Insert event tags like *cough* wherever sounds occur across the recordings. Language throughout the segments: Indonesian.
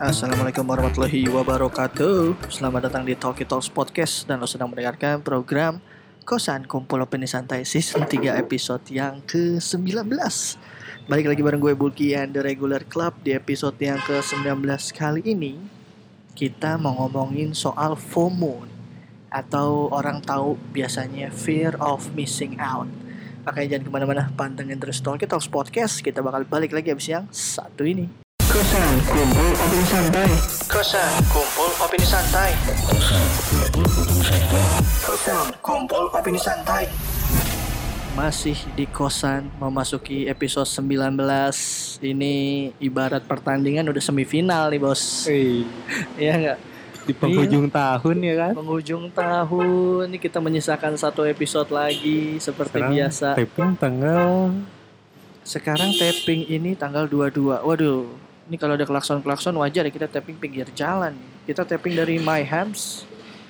Assalamualaikum warahmatullahi wabarakatuh. Selamat datang di Talkie Talks Podcast. Dan lo sedang mendengarkan program Kosan Kumpul Opini Santai Season 3 episode yang ke-19 Balik lagi bareng gue Bulky and The Regular Club. Di episode yang ke-19 kali ini Kita mau ngomongin soal FOMO Atau orang tahu biasanya Fear of Missing Out. Makanya jangan ke mana-mana Pantengin terus Talkie Talks Podcast. Kita bakal balik lagi abis yang satu ini Kosan kumpul opini santai. Kosan kumpul opini santai. Kosan kumpul opini santai. Masih di kosan memasuki episode 19 Ini ibarat pertandingan udah semifinal nih bos. *laughs* Iya nggak? di penghujung tahun ya kan? Penghujung tahun. Ini kita menyisakan satu episode lagi Seperti Sekarang biasa. taping tanggal Sekarang tapping ini tanggal 22 Waduh Ini kalau ada klakson-klakson wajar ya kita tapping pinggir jalan. Kita tapping dari My Hams.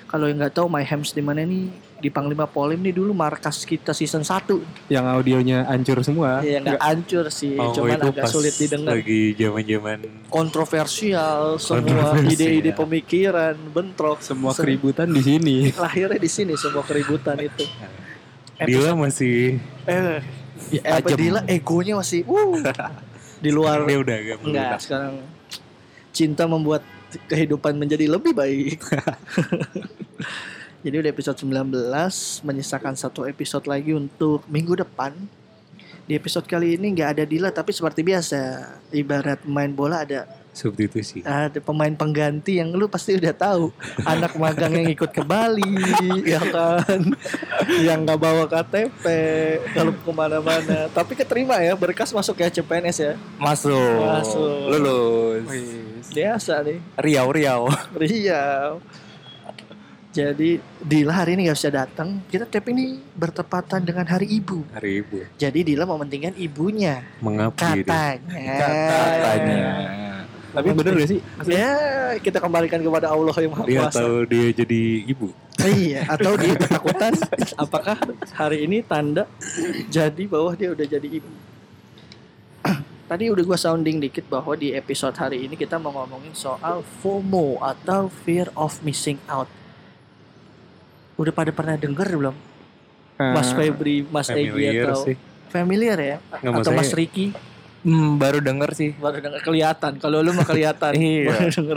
Kalau yang nggak tahu My Hams di mana nih? Di Panglima Polim nih dulu markas kita season 1 yang audionya hancur semua? Ya nggak hancur sih Oh, Cuman itu agak pas sulit didengar. Lagi zaman-zaman Kontroversial Semua ide-ide pemikiran Bentrok. Semua Se- keributan di sini. *laughs* Lahirnya di sini semua keributan itu. Dila masih Eh, ya. Dila egonya masih uh, *laughs* di luar dia udah agak Enggak, sekarang cinta membuat kehidupan menjadi lebih baik. *laughs* Jadi udah episode 19 menyisakan satu episode lagi untuk minggu depan. Di episode kali ini nggak ada Dila tapi seperti biasa ibarat main bola ada substitusi. ada pemain pengganti yang lu pasti udah tahu anak magang yang ikut ke Bali *laughs* ya kan yang nggak bawa KTP kalau ke mana-mana tapi keterima ya berkas masuk ya CPNS ya Masuk. Masuk. Lulus. biasa nih Riau Riau. Riau. Jadi Dila hari ini gak bisa datang. Kita tapping ini bertepatan dengan Hari Ibu. Hari ibu. Jadi Dila mementingkan ibunya. Mengabdi dia. Katanya. Katanya. tapi bener gak sih Ya, kita kembalikan kepada Allah yang Maha Dia Kuasa. tahu dia jadi ibu. Iya, atau dia ketakutan *laughs* apakah hari ini tanda jadi bahwa dia udah jadi ibu. Tadi udah gua sounding dikit bahwa di episode hari ini kita mau ngomongin soal FOMO atau fear of missing out. Udah pada pernah denger belum? Mas Febri, Mas Egy atau sih. familiar ya? Nggak, atau Mas Riki Hmm, baru denger sih. baru denger kelihatan. Kalau lu mah kelihatan. *laughs* Iya. Baru denger.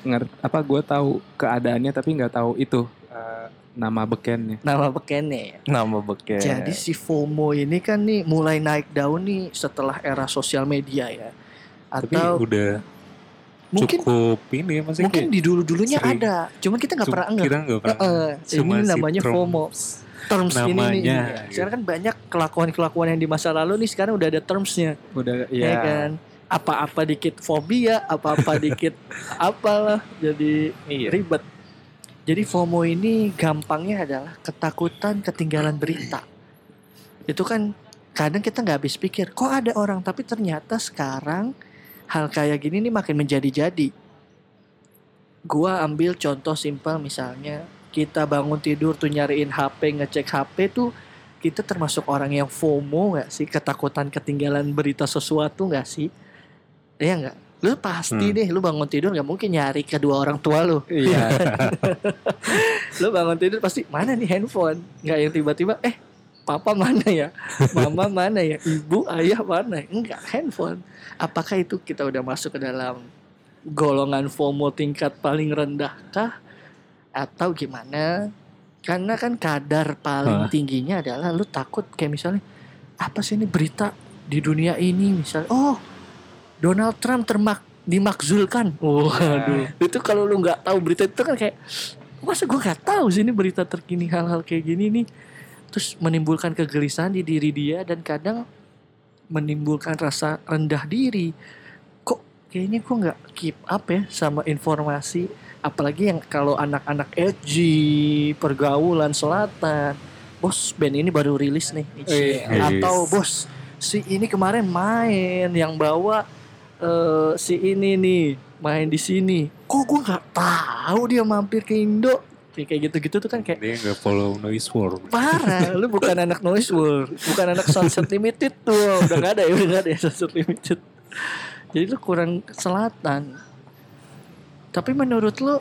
ngerti apa gue tahu keadaannya tapi nggak tahu itu eh, nama bekennya Nama bekennya ya. Nama beken. Jadi si FOMO ini kan nih mulai naik daun nih setelah era sosial media ya. Tapi Atau udah mungkin cukup ini ya masih mungkin di dulu-dulunya sering. ada. Cuman kita nggak pernah enggak. Kita nggak pernah. Heeh, Cuma ini si namanya Trump FOMO. Terms ini namanya, iya. gitu. Sekarang kan banyak kelakuan-kelakuan yang di masa lalu nih sekarang udah ada termsnya. udah ya ya, kan apa-apa dikit fobia apa-apa *laughs* dikit apalah jadi Iya. ribet jadi FOMO ini gampangnya adalah ketakutan ketinggalan berita itu kan kadang kita nggak habis pikir kok ada orang tapi ternyata sekarang hal kayak gini nih makin menjadi-jadi. Gua ambil contoh simpel misalnya kita bangun tidur tuh nyariin HP ngecek HP tuh kita termasuk orang yang FOMO nggak sih? Ketakutan ketinggalan berita sesuatu nggak sih? Iya nggak? Lu pasti Hmm. deh lu bangun tidur nggak mungkin nyari kedua orang tua lu. Iya. *laughs* Lu bangun tidur pasti mana nih handphone? Nggak yang tiba-tiba eh papa mana ya? Mama mana ya? Ibu ayah mana? Enggak handphone. Apakah itu kita udah masuk ke dalam golongan FOMO tingkat paling rendah kah? Atau gimana? Karena kan kadar paling Hah? tingginya adalah lu takut kayak misalnya apa sih ini berita di dunia ini? Misalnya oh Donald Trump termak dimakzulkan. Waduh. Itu kalau lu nggak tahu berita itu kan kayak masa gue nggak tahu sih ini berita terkini hal-hal kayak gini nih terus menimbulkan kegelisahan di diri dia dan kadang menimbulkan rasa rendah diri kok kayaknya gue nggak keep up ya sama informasi apalagi yang kalau anak-anak edgy pergaulan selatan bos band ini baru rilis nih Iya. atau bos si ini kemarin main yang bawa eh, si ini nih main di sini. Kok gue nggak tahu dia mampir ke Indo? Kayak kayak gitu-gitu tuh kan kayak Dia nggak follow Noise World. parah. Lu bukan anak Noise World, bukan anak Sunset Limited tuh. Udah nggak ada ya, udah nggak ada ya Sunset Limited. Jadi lu kurang selatan. Tapi menurut lu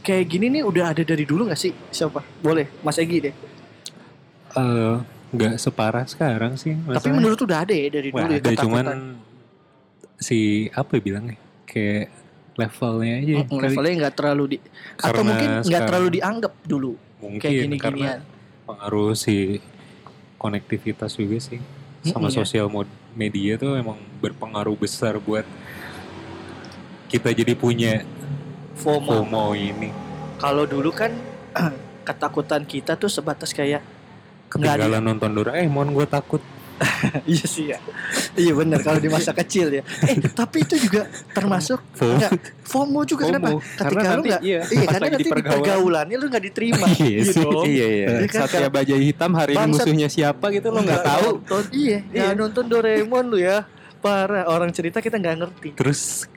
kayak gini nih udah ada dari dulu gak sih? Siapa? Boleh, Mas Egi deh. Eh, nggak separah sekarang sih. Tapi masalahnya. menurut lu udah ada ya dari Wah, dulu ya ada cuman si apa ya bilangnya kayak levelnya aja Mm, kali. levelnya nggak terlalu di atau mungkin nggak terlalu dianggap dulu mungkin kayak gini-ginian. karena pengaruh si konektivitas juga sih sama Mm-mm, ya. sosial media tuh emang berpengaruh besar buat kita jadi punya FOMO. FOMO ini Kalau dulu kan *clears throat* ketakutan kita tuh sebatas kayak ketinggalan nonton Doraemon gue takut *laughs* iya sih ya. iya benar kalau di masa kecil ya. Eh tapi itu juga termasuk *laughs* enggak FOMO juga FOMO. kenapa? Karena Ketika lu nanti, nggak iya, iya karena di nanti di pergaulan. pergaulannya lu nggak diterima. *laughs* Iya dong. Iya iya. Iya kan? Hitam hari ini musuhnya siapa gitu lo nggak tahu. Nonton, iya, Iya. nggak nonton Doraemon lu ya. Parah, orang cerita kita nggak ngerti. terus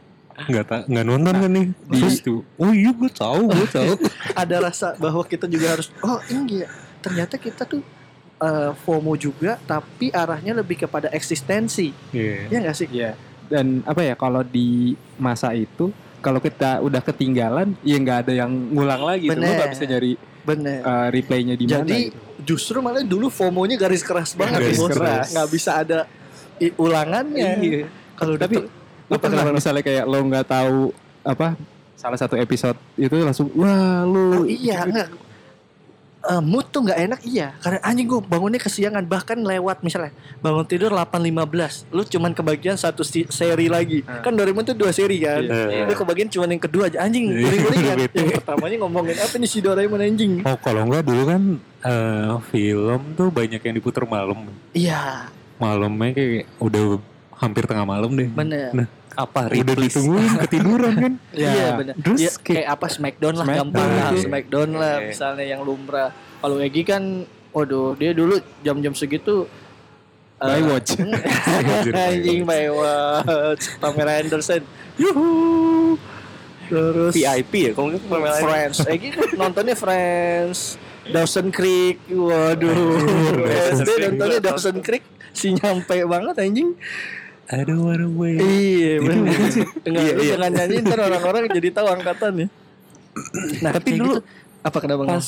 nggak tak nggak nonton kan nih terus tuh oh iya gue tahu gue tahu Ada rasa bahwa kita juga harus oh iya, ternyata kita tuh eh, FOMO juga tapi arahnya lebih kepada eksistensi. Iya. Ya nggak sih? Iya. Dan apa ya kalau di masa itu kalau kita udah ketinggalan ya nggak ada yang ngulang lagi Bener. nggak bisa nyari Bener. uh, replaynya di mana Jadi gitu. justru malah dulu FOMO-nya garis keras banget Garis bos. keras. Nggak bisa ada i- ulangannya. Iya. Kalau Tapi lo pernah misalnya kayak lo nggak tahu apa salah satu episode itu langsung wah oh, lu iya enggak Eh, mood tuh nggak enak iya karena anjing gue bangunnya kesiangan bahkan lewat misalnya bangun tidur 8.15 lu cuman kebagian satu si- seri lagi Hmm. kan Doraemon tuh dua seri kan Iya. lu kebagian cuman yang kedua aja anjing guling-guling kan bete. *laughs* yang pertamanya ngomongin apa nih si Doraemon anjing Oh kalau enggak dulu kan eh, film tuh banyak yang diputer malam. iya Malamnya kayak udah hampir tengah malam deh. bener Nah, Apa Udah Ripley? ditungguin ketiduran kan. *laughs* Ya. Iya benar. Terus Iya, kayak- kayak apa Smackdown lah Smackdown. gampang lah Iya. Smackdown lah Iya. misalnya yang lumrah. Kalau Egi kan waduh dia dulu jam-jam segitu eh, Baywatch. *laughs* Anjing Baywatch Pamela Anderson. Yuhu. Terus VIP ya kalau gitu Pamela. Friends. *laughs* Egi kan nontonnya Friends. Dawson Creek. Waduh. SD nontonnya Dawson Creek. Si nyampe banget anjing. I don't wanna wait. Iya benar. Enggak, Iya, iya. jangan nyanyi ntar orang-orang jadi tahu angkatannya. *clears throat* Nah, Tapi kayak dulu gitu. apa kenapa? Pas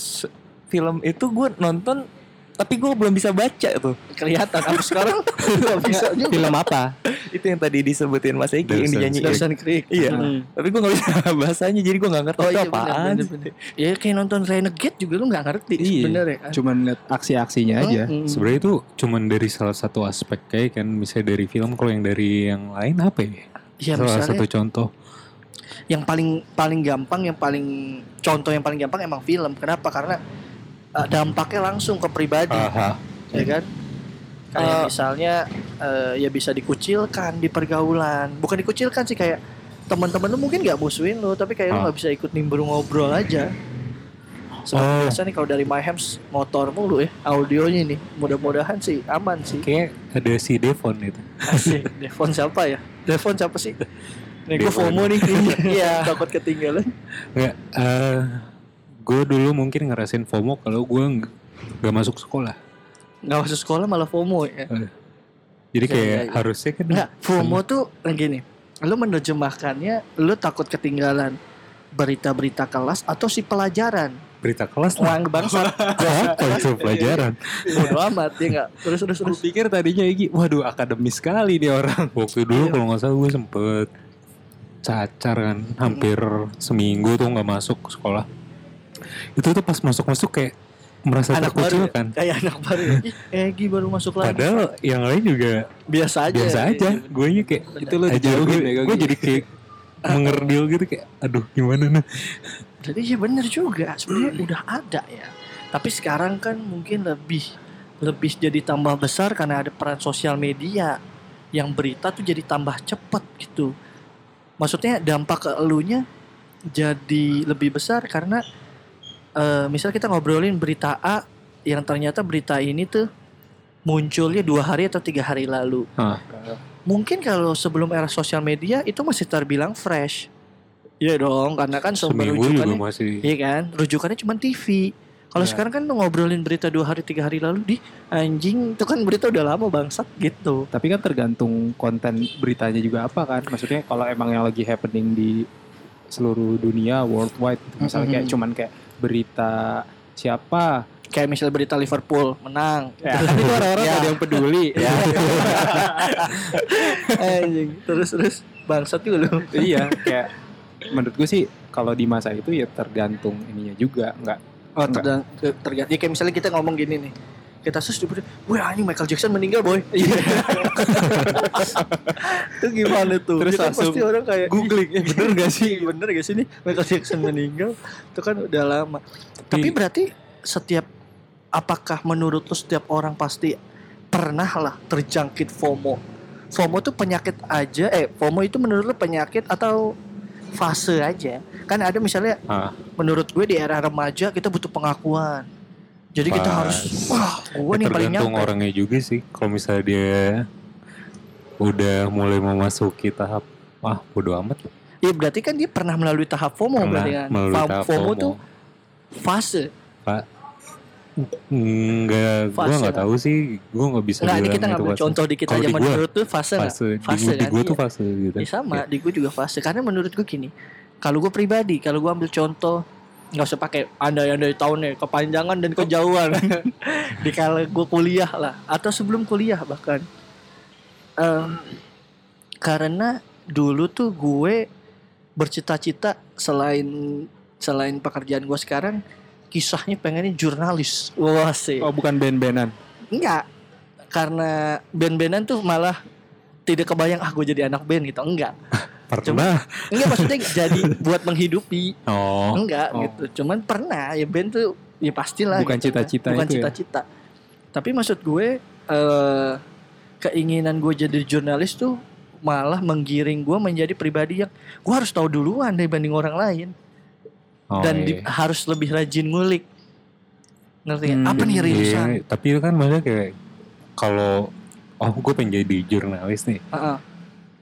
film itu gue nonton tapi gue belum bisa baca tuh. kelihatan sampai *laughs* sekarang nggak bisa juga. Film apa? Itu yang tadi disebutin Mas Egi yang Dawson dinyanyiin. Dawson Creek. Iya. Hmm. Tapi gue gak bisa *laughs* bahasanya jadi gue gak ngerti Oh itu iya apaan. benar benar. Ya kayak nonton Renegade juga lu nggak ngerti Iya. sebenarnya kan. Cuman lihat aksi-aksinya aja. Mm-mm. Sebenarnya itu cuman dari salah satu aspek kayak kan misalnya dari film kalau yang dari yang lain apa ya? Iya salah misalnya satu contoh. yang paling paling gampang yang paling contoh yang paling gampang emang film. Kenapa? Karena uh, dampaknya langsung ke pribadi, Aha. ya kan? Kayak Eh. misalnya uh, ya bisa dikucilkan di pergaulan. Bukan dikucilkan sih kayak teman-teman lu mungkin nggak musuhin lu, tapi kayak lu Ah. nggak bisa ikut nimbrung ngobrol aja. Seperti Oh. biasa nih kalau dari My Hems motor mulu ya audionya nih. Mudah-mudahan sih aman sih. Kayak ada si Devon itu. Asik. Devon siapa ya? Devon siapa sih? *laughs* Nih gue Devon. FOMO nih. *laughs* Iya. Takut ketinggalan. Nggak, eh gue dulu mungkin ngerasain FOMO kalau gue nggak nggak masuk sekolah. Gak masuk sekolah malah FOMO ya. Jadi Iya, kayak iya, iya. harusnya kan Enggak, FOMO tuh yang gini. Lu menerjemahkannya lu takut ketinggalan berita-berita kelas atau si pelajaran. berita kelas bangsat. *laughs* Apa itu pelajaran? Bodo amat ya enggak. Terus terus terus. pikir tadinya Egi, waduh akademis sekali nih orang. Waktu dulu kalau nggak salah gue sempet cacar kan, hampir seminggu tuh nggak masuk sekolah. Itu tuh pas masuk-masuk kayak merasa Anak baru ya? terkucilkan. Kayak anak baru. ya. *laughs* Egi baru masuk lagi. Padahal yang lain juga biasa aja. biasa aja. Iya, Gue nya kayak Bener. Itu lo aja dijauhin gue, ya gue jadi kayak *laughs* mengerdil gitu kayak aduh gimana nih Jadi ya bener juga sebenarnya udah ada ya. Tapi sekarang kan mungkin lebih lebih jadi tambah besar karena ada peran sosial media yang berita tuh jadi tambah cepet gitu. Maksudnya dampak ke elunya jadi lebih besar karena eh misal kita ngobrolin berita A yang ternyata berita ini tuh munculnya dua hari atau tiga hari lalu. Ah. Mungkin kalau sebelum era sosial media itu masih terbilang fresh. Iya dong, karena kan sumber rujukannya, masih. iya kan, rujukannya cuma TV. Kalau Ya. sekarang kan ngobrolin berita dua hari tiga hari lalu di anjing itu kan berita udah lama bangsat gitu. Tapi kan tergantung konten beritanya juga apa kan. Maksudnya kalau emang yang lagi happening di seluruh dunia worldwide misalnya kayak Mhm. cuman kayak berita siapa Kayak misalnya berita Liverpool menang. ya kan *laughs* itu orang-orang Ya. ada yang peduli Ya. *laughs* terus terus bangsat juga lu. iya kayak menurut gue sih kalau di masa itu ya tergantung ininya juga nggak Oh, Enggak. tergang, ter- tergantung. Ya, kayak misalnya kita ngomong gini nih. Kita sus di wah anjing Michael Jackson meninggal boy. Iya. *laughs* itu gimana tuh? Terus Itu kan pasti orang kayak googling, "Ih, bener gak sih? *laughs* Bener gak sih nih Michael Jackson meninggal? Itu kan udah lama. Tapi berarti setiap apakah menurut lu setiap orang pasti pernah lah terjangkit FOMO? FOMO tuh penyakit aja. Eh, FOMO itu menurut lu penyakit atau fase aja? Kan ada misalnya Ah. menurut gue di era remaja kita butuh pengakuan. Jadi kita Pas. harus wah, gue Ya, nih paling tergantung nyampe. orangnya juga sih. Kalau misalnya dia udah mulai memasuki tahap ah bodo amat Iya berarti kan dia pernah melalui tahap FOMO pernah berarti kan. melalui Fa- tahap FOMO FOMO. tuh fase. Enggak, gue nggak lah. tahu sih. Gue nggak bisa Enggak, ini kita ngambil contoh dikit aja di menurut tuh fase? Fase, Fase di, di kan, gue tuh fase gitu. Ya sama, Ya. di gue juga fase. Karena menurut gue gini, kalau gue pribadi, kalau gue ambil contoh, nggak usah pakai andai-andai tahunnya, kepanjangan dan kejauhan. *laughs* di kala gue kuliah lah, atau sebelum kuliah bahkan. Em, karena dulu tuh gue bercita-cita selain selain pekerjaan gue sekarang, kisahnya pengennya jurnalis. Wah sih. oh bukan band-bandan Enggak. Karena band-bandan tuh malah tidak kebayang ah gue jadi anak band gitu. Enggak. *laughs* Pernah. Enggak maksudnya jadi buat menghidupi. Oh, Enggak Oh. gitu. Cuman pernah ya band tuh ya pastilah Bukan gitu. cita-cita Bukan itu ya? cita-cita. Tapi maksud gue eh keinginan gue jadi jurnalis tuh malah menggiring gue menjadi pribadi yang gue harus tahu duluan dibanding orang lain oh, dan iya. di- harus lebih rajin ngulik. Ngerti? Hmm, Apa nih Iya, rilisan? tapi itu kan maksudnya kayak kalau oh gue pengen jadi jurnalis nih, Heeh.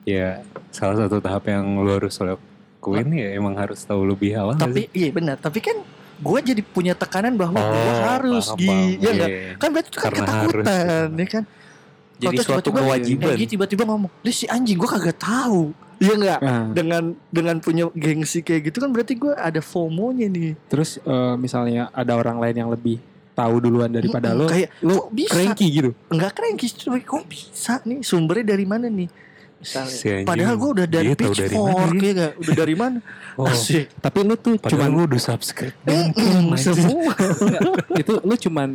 Ya salah satu tahap yang lu harus lakuin ya emang harus tahu lebih awal. tapi sih? iya benar. Tapi kan gue jadi punya tekanan bahwa gue Oh, harus paham, di ya enggak Iya. kan berarti itu kan Karena ketakutan harus, ya kan? Jadi Terus suatu tiba-tiba- kewajiban. Egy tiba-tiba ngomong Lis si anjing gue kagak tahu. Iya enggak Nah, dengan dengan punya gengsi kayak gitu kan berarti gue ada FOMO-nya nih. Terus eh, misalnya ada orang lain yang lebih tahu duluan daripada lo kayak lo bisa? cranky gitu? Enggak cranky cuy. Kok bisa nih? Sumbernya dari mana nih misalnya. Si padahal gue udah dari pitchfork mana ya enggak udah dari mana? Oh, asik. Tapi lu tuh padahal cuman lu udah subscribe. Mm-mm, semua *laughs* itu lu cuman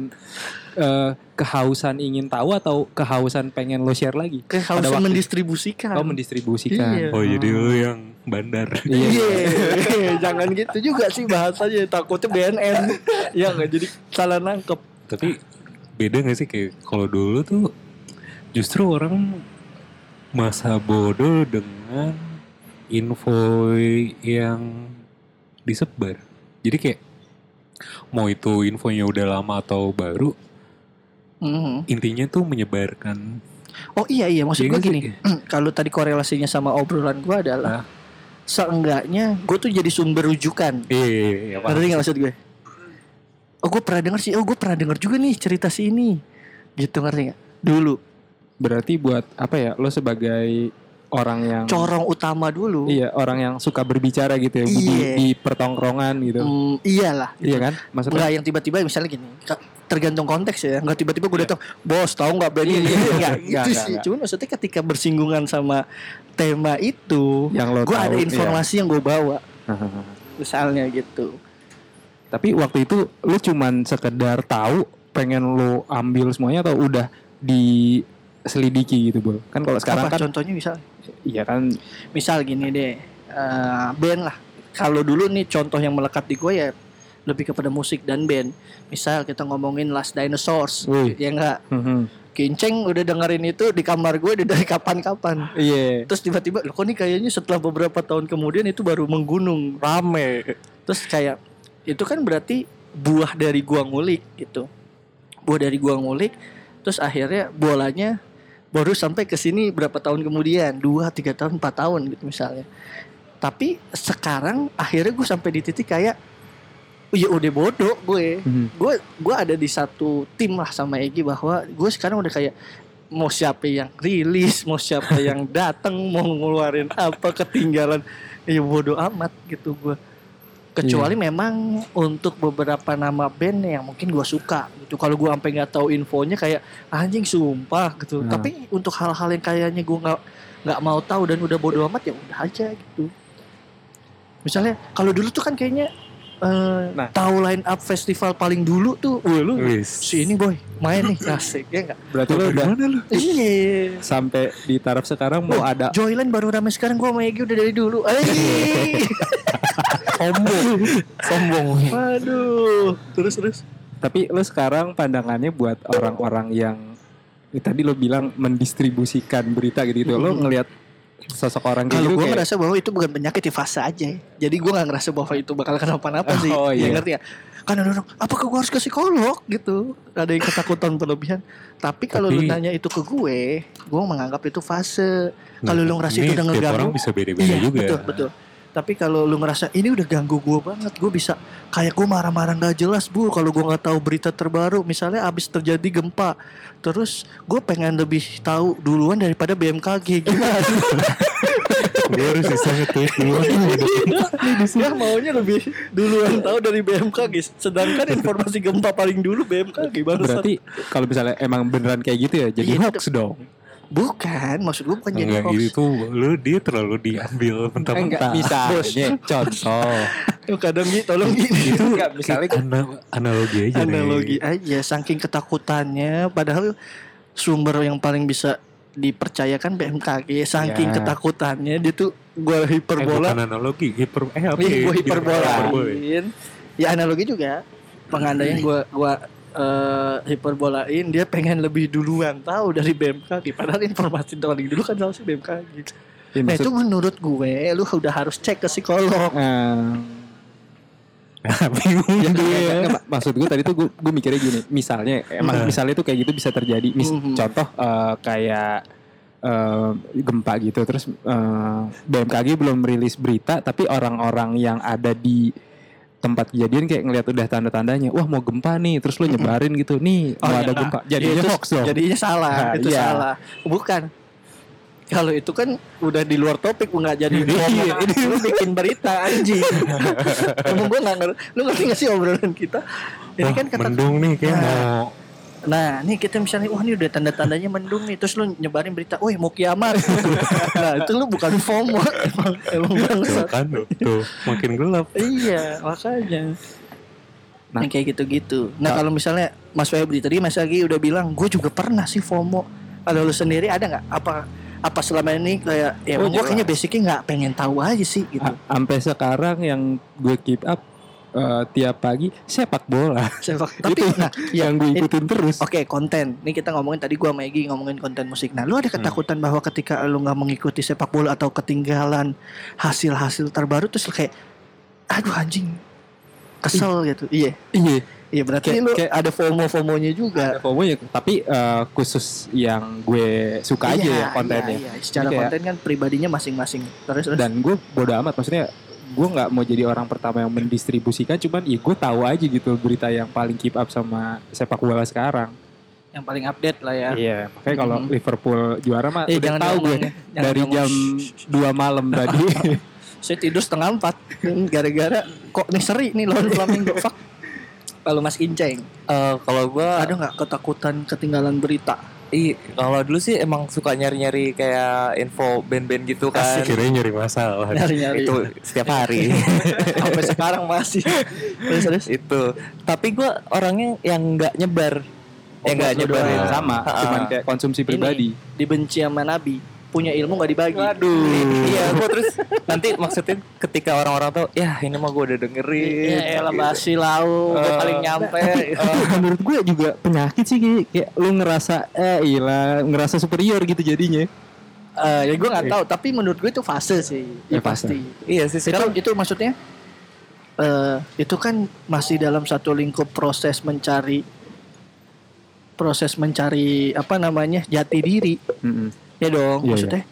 eh, kehausan ingin tahu atau kehausan pengen lo share lagi? Waktu- mendistribusikan. Kau mendistribusikan. Iya. Oh jadi lu yang bandar. Iya, *laughs* jangan gitu juga sih bahasanya. Takutnya BNN. *laughs* ya nggak? Jadi salah nangkep. Tapi beda gak sih? Kayak kalau dulu tuh justru orang masa bodoh dengan info yang disebar. Jadi kayak mau itu infonya udah lama atau baru, intinya tuh menyebarkan. Oh iya iya maksud Iya gue nggak gini. *clears throat* Kalau tadi korelasinya sama obrolan gue adalah seenggaknya gue tuh jadi sumber rujukan. Iya, iya, iya, paham. Ngerti gak maksud gue? Oh gue pernah denger sih. Oh gue pernah denger juga nih cerita si ini. Gitu ngerti gak? Dulu berarti buat apa ya lo sebagai orang yang corong utama dulu. iya orang yang suka berbicara gitu ya di, Iya. di pertongkrongan gitu Hmm, iyalah. iya kan maksudnya Enggak yang tiba-tiba misalnya gini tergantung konteks ya nggak tiba-tiba gue datang bos tahu nggak ini Iya, iya, Nggak, *laughs* iya. itu Nggak, sih nggak, cuman maksudnya ketika bersinggungan sama tema itu yang lo gue ada iya. informasi yang gue bawa *laughs* misalnya gitu tapi waktu itu lu cuman sekedar tahu pengen lo ambil semuanya atau udah diselidiki gitu bol kan kalau sekarang apa kan contohnya misal? Iya kan. Misal gini deh eh, band lah. Kalau dulu nih contoh yang melekat di gue ya lebih kepada musik dan band. Misal kita ngomongin Last Dinosaurs Wih. ya enggak Mhm. Kinceng udah dengerin itu di kamar gue dari kapan-kapan. Iya. Terus tiba-tiba loh kok nih kayaknya setelah beberapa tahun kemudian itu baru menggunung? Rame. Terus kayak itu kan berarti buah dari gua ngulik gitu. Buah dari gua ngulik terus akhirnya bolanya baru sampai ke sini berapa tahun kemudian? Dua tiga tahun empat tahun gitu misalnya. Tapi sekarang akhirnya gue sampai di titik kayak ya udah bodoh gue. Mhm. gue gue ada di satu tim lah sama Egi bahwa gue sekarang udah kayak mau siapa yang rilis mau siapa *laughs* yang datang mau ngeluarin apa ketinggalan. Ya bodoh amat gitu gue kecuali memang untuk beberapa nama band yang mungkin gue suka gitu kalau gue sampai nggak tahu infonya kayak anjing sumpah gitu Nah. tapi untuk hal-hal yang kayaknya gue nggak nggak mau tahu dan udah bodoh amat ya udah aja gitu misalnya kalau dulu tuh kan kayaknya eh, Nah. tahu line up festival paling dulu tuh wah lu Wis. si ini boy main nih *laughs* asik ya enggak Berarti lo udah lu? iya sampai di taraf sekarang mau ada Joyland baru rame sekarang gua sama Egi udah dari dulu *laughs* Eh. *laughs* Sombong. Sombong. Aduh Terus terus Tapi lo sekarang pandangannya buat orang-orang yang ya, tadi lo bilang mendistribusikan berita gitu, -gitu. lo ngelihat sosok orang kayak Kalau gitu gue ngerasa bahwa itu bukan penyakit di fase aja Jadi gue gak ngerasa bahwa itu bakal kenapa-napa sih Oh, Ya iya. ngerti ya Kan ada orang Apakah gue harus ke psikolog gitu Ada yang ketakutan berlebihan Tapi kalau lu nanya itu ke gue Gue menganggap itu fase Kalau Nah, lu ngerasa itu udah ngeganggu orang bisa beda-beda Iya juga. betul betul tapi kalau lu ngerasa ini udah ganggu gue banget gue bisa kayak gue marah-marah nggak jelas bu kalau gue nggak tahu berita terbaru. Misalnya abis terjadi gempa terus gue pengen lebih tahu duluan daripada BMKG gimana *laughs* Gue harus bisa nge-tweet dulu. dia maunya lebih duluan tahu dari BMKG sedangkan informasi gempa paling dulu BMKG barusan. Berarti kalau misalnya emang beneran kayak gitu ya jadi Iya, hoax dong. Bukan maksud gue bukan jadi Enggak hoax itu lu dia terlalu diambil mentah-mentah. misalnya contoh. *laughs* Yuk, kadang gitu tolong gitu Enggak misalnya Ana- analogi aja nih. analogi aja saking ketakutannya padahal sumber yang paling bisa dipercayakan BMKG saking Ya. ketakutannya dia tuh gua Eh, hiperbola bukan analogi, hiper eh apa? Ih, ya? gua Hiperbola. hiperbolain ya analogi juga pengandaian gua gua eh, hiperbolain dia pengen lebih duluan tahu dari BMKG padahal informasi paling dulu kan harusnya BMKG ya, nah maksud- itu menurut gue lu udah harus cek ke psikolog. Eh, Bingung. ya, ya, ya, maksud gue tadi tuh gue, gue mikirnya gini. Misalnya emang Nah. misalnya tuh kayak gitu bisa terjadi. Mis- Mhm. contoh eh, kayak eh, gempa gitu. Terus eh, BMKG belum merilis berita tapi orang-orang yang ada di tempat kejadian kayak ngelihat udah tanda-tandanya wah mau gempa nih terus lu nyebarin gitu nih Oh, mau iya, ada nah, gempa jadinya itu- hoax dong Jadinya salah, Nah, itu iya. salah. Bukan. Kalau itu kan udah di luar topik nggak jadi *laughs* Iya, ini lu *laughs* bikin berita anjing. Emang gue nggak ngerti. Lu ngerti gak sih obrolan kita? Ini Wah, kan kata mendung nih kayak Nah. mau Nah, nih kita misalnya wah ini udah tanda-tandanya mendung nih, terus lu nyebarin berita, "Woi, mau kiamat." *laughs* nah, itu lu bukan FOMO, emang emang tuh kan tuh makin gelap. Iya, makanya. Nah. Yang kayak gitu-gitu. Nah, kalau misalnya Mas Febri tadi Mas Agi udah bilang, gue juga pernah sih FOMO. Kalau lu sendiri ada nggak? Apa apa selama ini kayak ya Oh, gue kayaknya basicnya nggak pengen tahu aja sih gitu. Sampai sekarang yang gue keep up eh, tiap pagi sepak bola *laughs* Sepak- Tapi itu nah, ya, yang gue ikutin terus Oke konten. Ini kita ngomongin tadi gua sama Egi ngomongin konten musik. Nah, lu ada Hmm. ketakutan bahwa ketika lu nggak mengikuti sepak bola atau ketinggalan hasil-hasil terbaru terus kayak aduh anjing kesel gitu. Iya. iya Iya berarti Kayak- lu kayak- ada FOMO-FOMOnya juga. ada FOMO-nya tapi eh, khusus yang gue suka aja Iya, ya kontennya iya, iya. Secara Jadi kayak- konten kan pribadinya masing-masing. Terus terus. dan gue bodo amat maksudnya gue nggak mau jadi orang pertama yang mendistribusikan cuman ya gue tahu aja gitu berita yang paling keep up sama sepak bola sekarang yang paling update lah ya. iya makanya kalau Mhm. Liverpool juara mah Eh, udah jangan tahu gue. Jangan dari ngomong. jam 2 malam tadi *laughs* Saya tidur setengah empat gara-gara kok nih seri nih lawan Flamingo. Fuck. Kalau Mas Inceng, Eh, kalau gua ada nggak ketakutan ketinggalan berita? Iya, kalau dulu sih emang suka nyari-nyari kayak info band-band gitu kan. Kirain nyari masalah. Nyari-nyari. Itu setiap hari. *laughs* Sampai sekarang masih. Terus terus. itu. Tapi gua orangnya yang nggak nyebar. Oh, yang nggak nyebar sama Ha-ha. cuman kayak konsumsi pribadi Dibenci sama Nabi. Punya ilmu nggak dibagi. Iya, gua terus *laughs* nanti maksudnya ketika orang-orang tahu, ya ini mah gua udah dengerin. Iya, elah basi lau, gua Eh, paling nyampe. Tapi *laughs* menurut gue juga penyakit sih kayak, kayak lu ngerasa eh ilah ngerasa superior gitu jadinya Eh, ya gue nggak tahu, tapi menurut gue itu fase sih, ya, Ya, fase. pasti. Iya sih Itu sekarang itu maksudnya eh itu kan masih dalam satu lingkup proses mencari proses mencari apa namanya jati diri Mm-mm. Ya dong Iya, maksudnya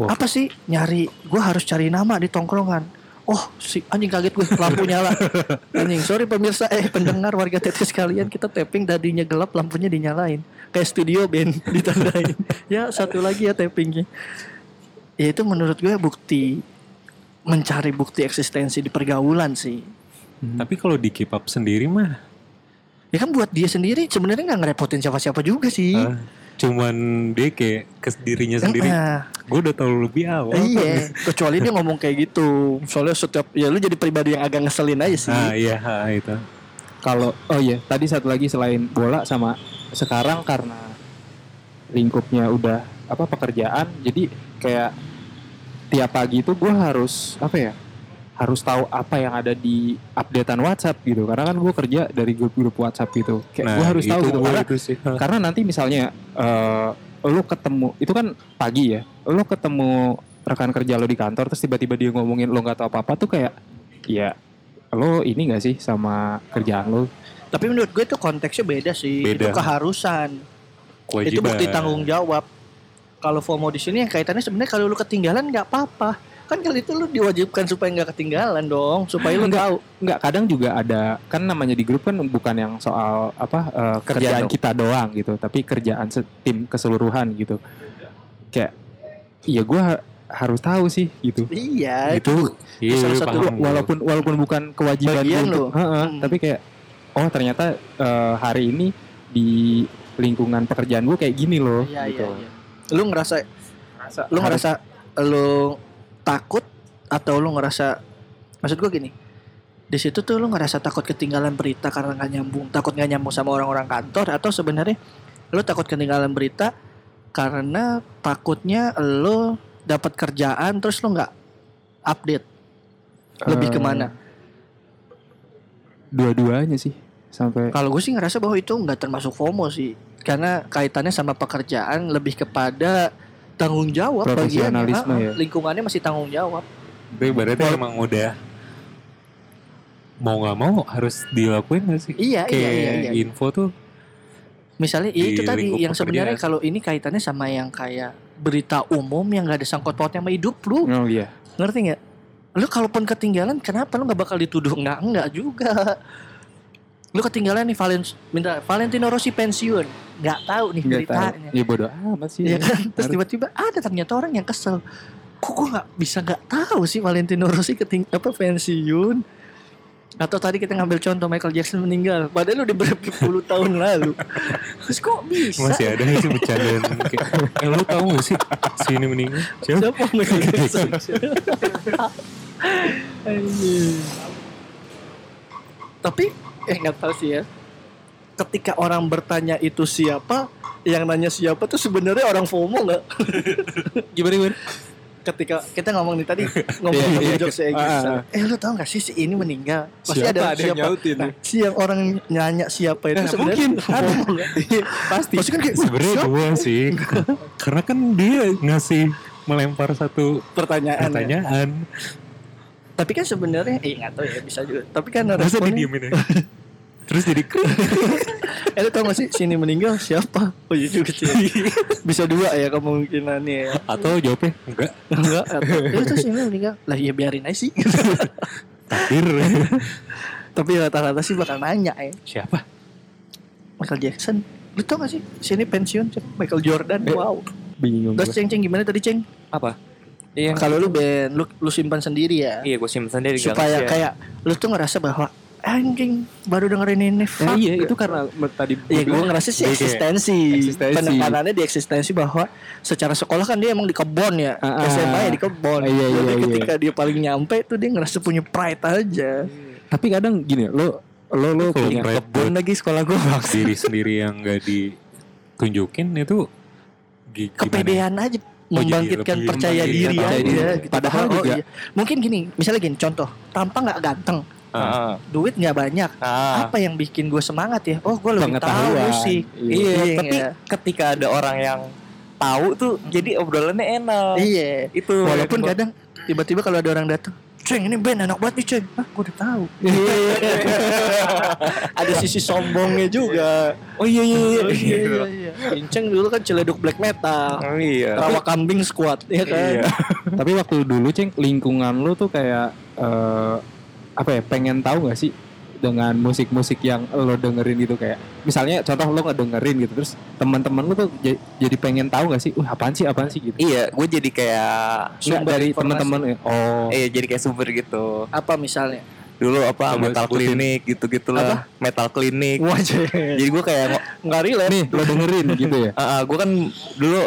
Wah. apa sih nyari gue harus cari nama di tongkrongan. Oh si anjing kaget gue lampu nyala. *laughs* Anjing sorry pemirsa eh pendengar warga tetes sekalian kita tapping tadinya gelap lampunya dinyalain. Kayak studio band *laughs* ditandain. Ya satu lagi ya tappingnya. Ya itu menurut gue bukti mencari bukti eksistensi di pergaulan sih. Tapi kalau di keep up sendiri mah? Ya kan buat dia sendiri sebenarnya nggak ngerepotin siapa-siapa juga sih. Ah, cuman dia kayak ke dirinya sendiri. Nah, Gue udah tahu lebih awal. iya kecuali dia ngomong kayak gitu soalnya setiap ya lu jadi pribadi yang agak ngeselin aja sih Ah iya ah, itu. Kalau oh iya, tadi satu lagi selain bola sama sekarang karena lingkupnya udah apa pekerjaan, jadi kayak tiap pagi itu gue harus apa ya? Harus tahu apa yang ada di updatean WhatsApp gitu. Karena kan gue kerja dari grup-grup WhatsApp gitu. Kayak gue harus tahu itu gitu. Karena itu sih. *laughs* Karena nanti misalnya eh lu ketemu itu kan pagi ya lu ketemu rekan kerja lo di kantor terus tiba-tiba dia ngomongin lo nggak tahu apa-apa tuh kayak ya lo ini gak sih sama kerjaan lo tapi menurut gue itu konteksnya beda sih itu Beda. keharusan Kewajiban. itu bukti tanggung jawab kalau FOMO di sini yang kaitannya sebenarnya kalau lu ketinggalan nggak apa-apa kan kali itu lu diwajibkan supaya nggak ketinggalan dong supaya lu Enggak. tahu nggak kadang juga ada kan namanya di grup kan bukan yang soal apa eh, kerjaan dong. kita doang gitu tapi kerjaan tim keseluruhan gitu kayak iya gue harus tahu sih gitu iya itu Iya, salah iya, satu walaupun walaupun bukan kewajiban Bagian untuk lo. Heeh, Hmm. tapi kayak oh ternyata eh, hari ini di lingkungan pekerjaan gue kayak gini loh iya gitu. iya, iya. lu ngerasa Ngerasa lu harus- ngerasa lu takut atau lu ngerasa maksud gue gini di situ tuh lu ngerasa takut ketinggalan berita karena nggak nyambung takut nggak nyambung sama orang-orang kantor atau sebenarnya lu takut ketinggalan berita karena takutnya lu dapat kerjaan terus lu nggak update? Lebih Eh, ke mana? dua-duanya sih sampai kalau gue sih ngerasa bahwa itu nggak termasuk FOMO sih karena kaitannya sama pekerjaan lebih kepada tanggung jawab bagiannya Profesionalisme Ah, ya. lingkungannya masih tanggung jawab Tapi berarti emang udah mau nggak mau harus dilakuin gak sih? iya iya Kayak iya, iya. info tuh Misalnya di itu tadi yang sebenarnya kalau ini kaitannya sama yang kayak berita umum yang gak ada sangkut pautnya sama hidup lu, oh iya ngerti nggak? Lu kalaupun ketinggalan, kenapa lu nggak bakal dituduh enggak enggak juga? Lu ketinggalan nih Valen, minta Valentino Rossi pensiun, nggak tahu nih nggak tahu beritanya, ya bodoh amat sih ya kan? Terus tiba-tiba ada ternyata orang yang kesel. Kok gue nggak bisa nggak tahu sih Valentino Rossi keting apa pensiun? Atau tadi kita ngambil contoh Michael Jackson meninggal, padahal udah berapa puluh tahun lalu. Terus kok bisa? masih ada nggak sih bercandaan kayak eh lu tahu gak sih si ini meninggal? Siapa? Siapa Michael Jackson? *laughs* Anjing. Tapi eh nggak tahu sih ya. Ketika orang bertanya itu siapa, yang nanya siapa tuh sebenarnya orang FOMO nggak? *laughs* gimana gimana Ketika kita ngomong nih tadi ngomong Iya, sama iya. jokes kayak gitu. Ah, ah. Eh lu tahu nggak sih si ini meninggal? Pasti Siapa? ada, Ada yang siapa. nyautin Nah, nih. si yang orang nanya siapa itu Nah, sebenarnya mungkin ada. FOMO nggak? *laughs* pasti Pasti kan kayak "Wah, Sebenarnya siapa?" dua sih. *laughs* Karena kan dia ngasih melempar satu pertanyaan. ya. Tapi kan sebenarnya eh nggak tahu ya bisa juga. Tapi kan Masa responnya didiemin aja? *laughs* Terus jadi *laughs* Eh lu tau gak sih sini meninggal siapa? Oh iya juga sih *laughs* Bisa dua ya kemungkinannya ya atau jawabnya enggak Enggak atau, Ya itu sini meninggal Lah ya biarin aja sih takdir. Tapi rata-rata sih bakal nanya ya Siapa? Michael Jackson Lu tau gak sih sini pensiun? Michael Jordan Eh, Wow bingung Terus. Ceng Ceng gimana tadi Ceng? Apa? Iya. Kalau lu band lu, lu simpan sendiri ya Iya gue simpen sendiri gak Supaya nge-share. kayak Lu tuh ngerasa bahwa Anjing baru dengerin ini Eh, fuck. iya itu karena tadi Iya gue bilang, ngerasa sih kayak eksistensi. eksistensi. Penekanannya di eksistensi bahwa secara sekolah kan dia emang di kebon ya. Ah, ah. SMA ya di kebon. Iya, iya, Jadi iya. ketika dia paling nyampe tuh dia ngerasa punya pride aja. tapi kadang gini lo lo lo Kalau punya buat lagi sekolah gue diri sendiri yang enggak ditunjukin itu gimana? Kepedean aja membangkitkan lebih percaya diri percaya aja gitu. Padahal Oh, juga- iya. mungkin gini, misalnya gini contoh, tampang nggak ganteng, Ah, duit nggak banyak. ah. Apa yang bikin gue semangat ya? Oh, gue lebih tahu sih. Iya. Iya, tapi iya. ketika ada orang yang tahu tuh jadi obrolannya enak. Iya. Itu Walaupun kadang tiba-tiba kalau ada orang datang Ceng ini band enak banget nih Ceng. Hah gue udah tahu. *laughs* Ada sisi sombongnya juga. Oh iya iya iya. Oh, iya. Iya iya Inceng dulu kan celeduk black metal. Oh iya. Rawa kambing squad ya kan? Iya. *laughs* Tapi waktu dulu ceng lingkungan lu tuh kayak eh, apa ya pengen tahu gak sih dengan musik-musik yang lo dengerin gitu kayak misalnya contoh lo ngedengerin gitu terus teman-teman lu tuh j- jadi pengen tahu gak sih, wah apaan sih apaan sih gitu. Iya, gue jadi kayak Nggak Sumber dari teman-teman ya. Oh. eh jadi kayak sumber gitu. Apa misalnya Dulu apa Coba metal klinik gitu-gitu lah. Metal klinik. Wajah Jadi gue kayak Nggak relate Nih, lo dengerin gitu ya. *laughs* Ah, gue kan dulu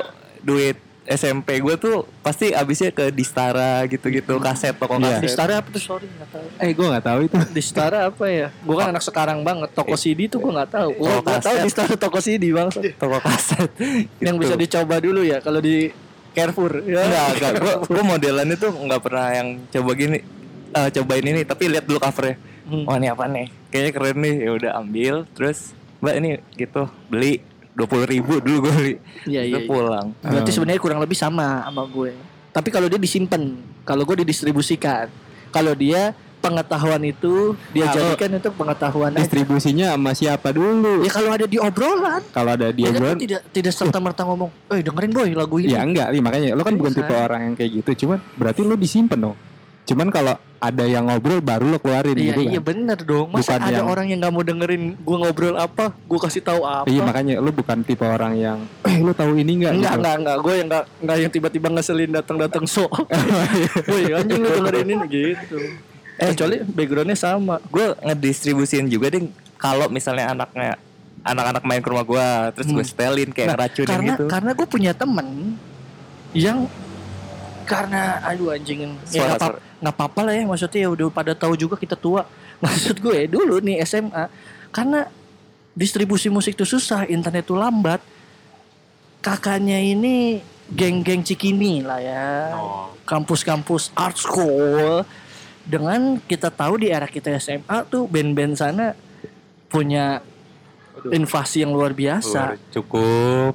duit SMP gue tuh pasti abisnya ke Distara gitu-gitu kaset toko Iya. Di kaset. Stara apa tuh sorry nggak tahu Eh, gue nggak tahu itu. Di Stara apa ya Gue kan anak sekarang banget Toko CD tuh gue nggak tahu Gue nggak tahu kaset. di Stara toko CD bang Toko kaset. Yang bisa dicoba dulu ya Kalau di Carrefour ya. Enggak, enggak. Gue gue modelannya tuh nggak pernah yang coba gini. eh, cobain ini tapi lihat dulu covernya. Hmm. Wah ini apa nih? Kayaknya keren nih. Ya udah ambil. Terus mbak ini gitu beli dua puluh ribu dulu gue beli. Iya iya iya. pulang. Berarti Hmm. sebenarnya kurang lebih sama sama gue. Tapi kalau dia disimpan, kalau gue didistribusikan. Kalau dia pengetahuan itu dia Kalau- jadikan itu pengetahuan aja. Distribusinya sama siapa dulu? Ya kalau ada di obrolan, Kalau ada dia dia kan tidak tidak serta merta ngomong, "Eh dengerin boy lagu ini." Ya enggak, iya, makanya lo kan bukan Bisa. tipe orang yang kayak gitu. Cuman berarti lo disimpan dong. Cuman kalau ada yang ngobrol baru lo keluarin Iya, gitu kan. iya bener dong. Masa Bukan ada yang- orang yang nggak mau dengerin gue ngobrol apa, gue kasih tahu apa? Iya makanya lo bukan tipe orang yang eh lo tahu ini enggak Enggak, gitu. enggak, enggak. Gue yang enggak, enggak yang tiba-tiba ngeselin datang-datang so. *laughs* Woi, anjing lu dengerin ini gitu. Eh, kecuali backgroundnya sama. Gue ngedistribusin juga deh kalau misalnya anaknya anak-anak main ke rumah gue terus gue Hmm. setelin kayak Nah, ngeracunin karena gitu. karena gue punya temen yang karena aduh anjing ya Suara- nggak apa nggak apa-apa lah ya maksudnya ya udah pada tahu juga kita tua. *laughs* Maksud gue dulu nih SMA karena distribusi musik tuh susah internet tuh lambat. Kakaknya ini geng-geng cikini lah ya kampus-kampus art school. Dengan kita tahu di era kita SMA tuh band-band sana punya invasi yang luar biasa. Luar- cukup.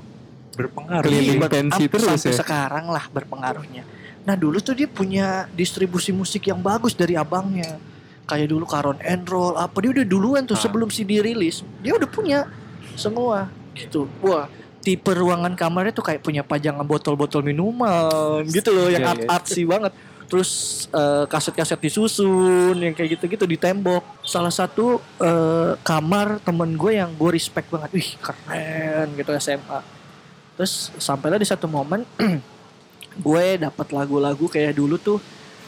Berpengaruh. Keliling Iya, pensi up- terus sampai ya. sekarang lah berpengaruhnya. Nah dulu tuh dia punya distribusi musik yang bagus dari abangnya. Kayak dulu Caron and Roll apa dia udah duluan tuh Ah. sebelum CD rilis dia udah punya semua gitu. Wah tipe ruangan kamarnya tuh kayak punya pajangan botol-botol minuman gitu loh yang Iya, art iya. artsy banget. Terus eh, kaset-kaset disusun yang kayak gitu-gitu di tembok. Salah satu eh, kamar temen gue yang gue respect banget. Wih keren gitu SMA. Terus sampailah di satu momen *clears throat* gue dapat lagu-lagu kayak dulu tuh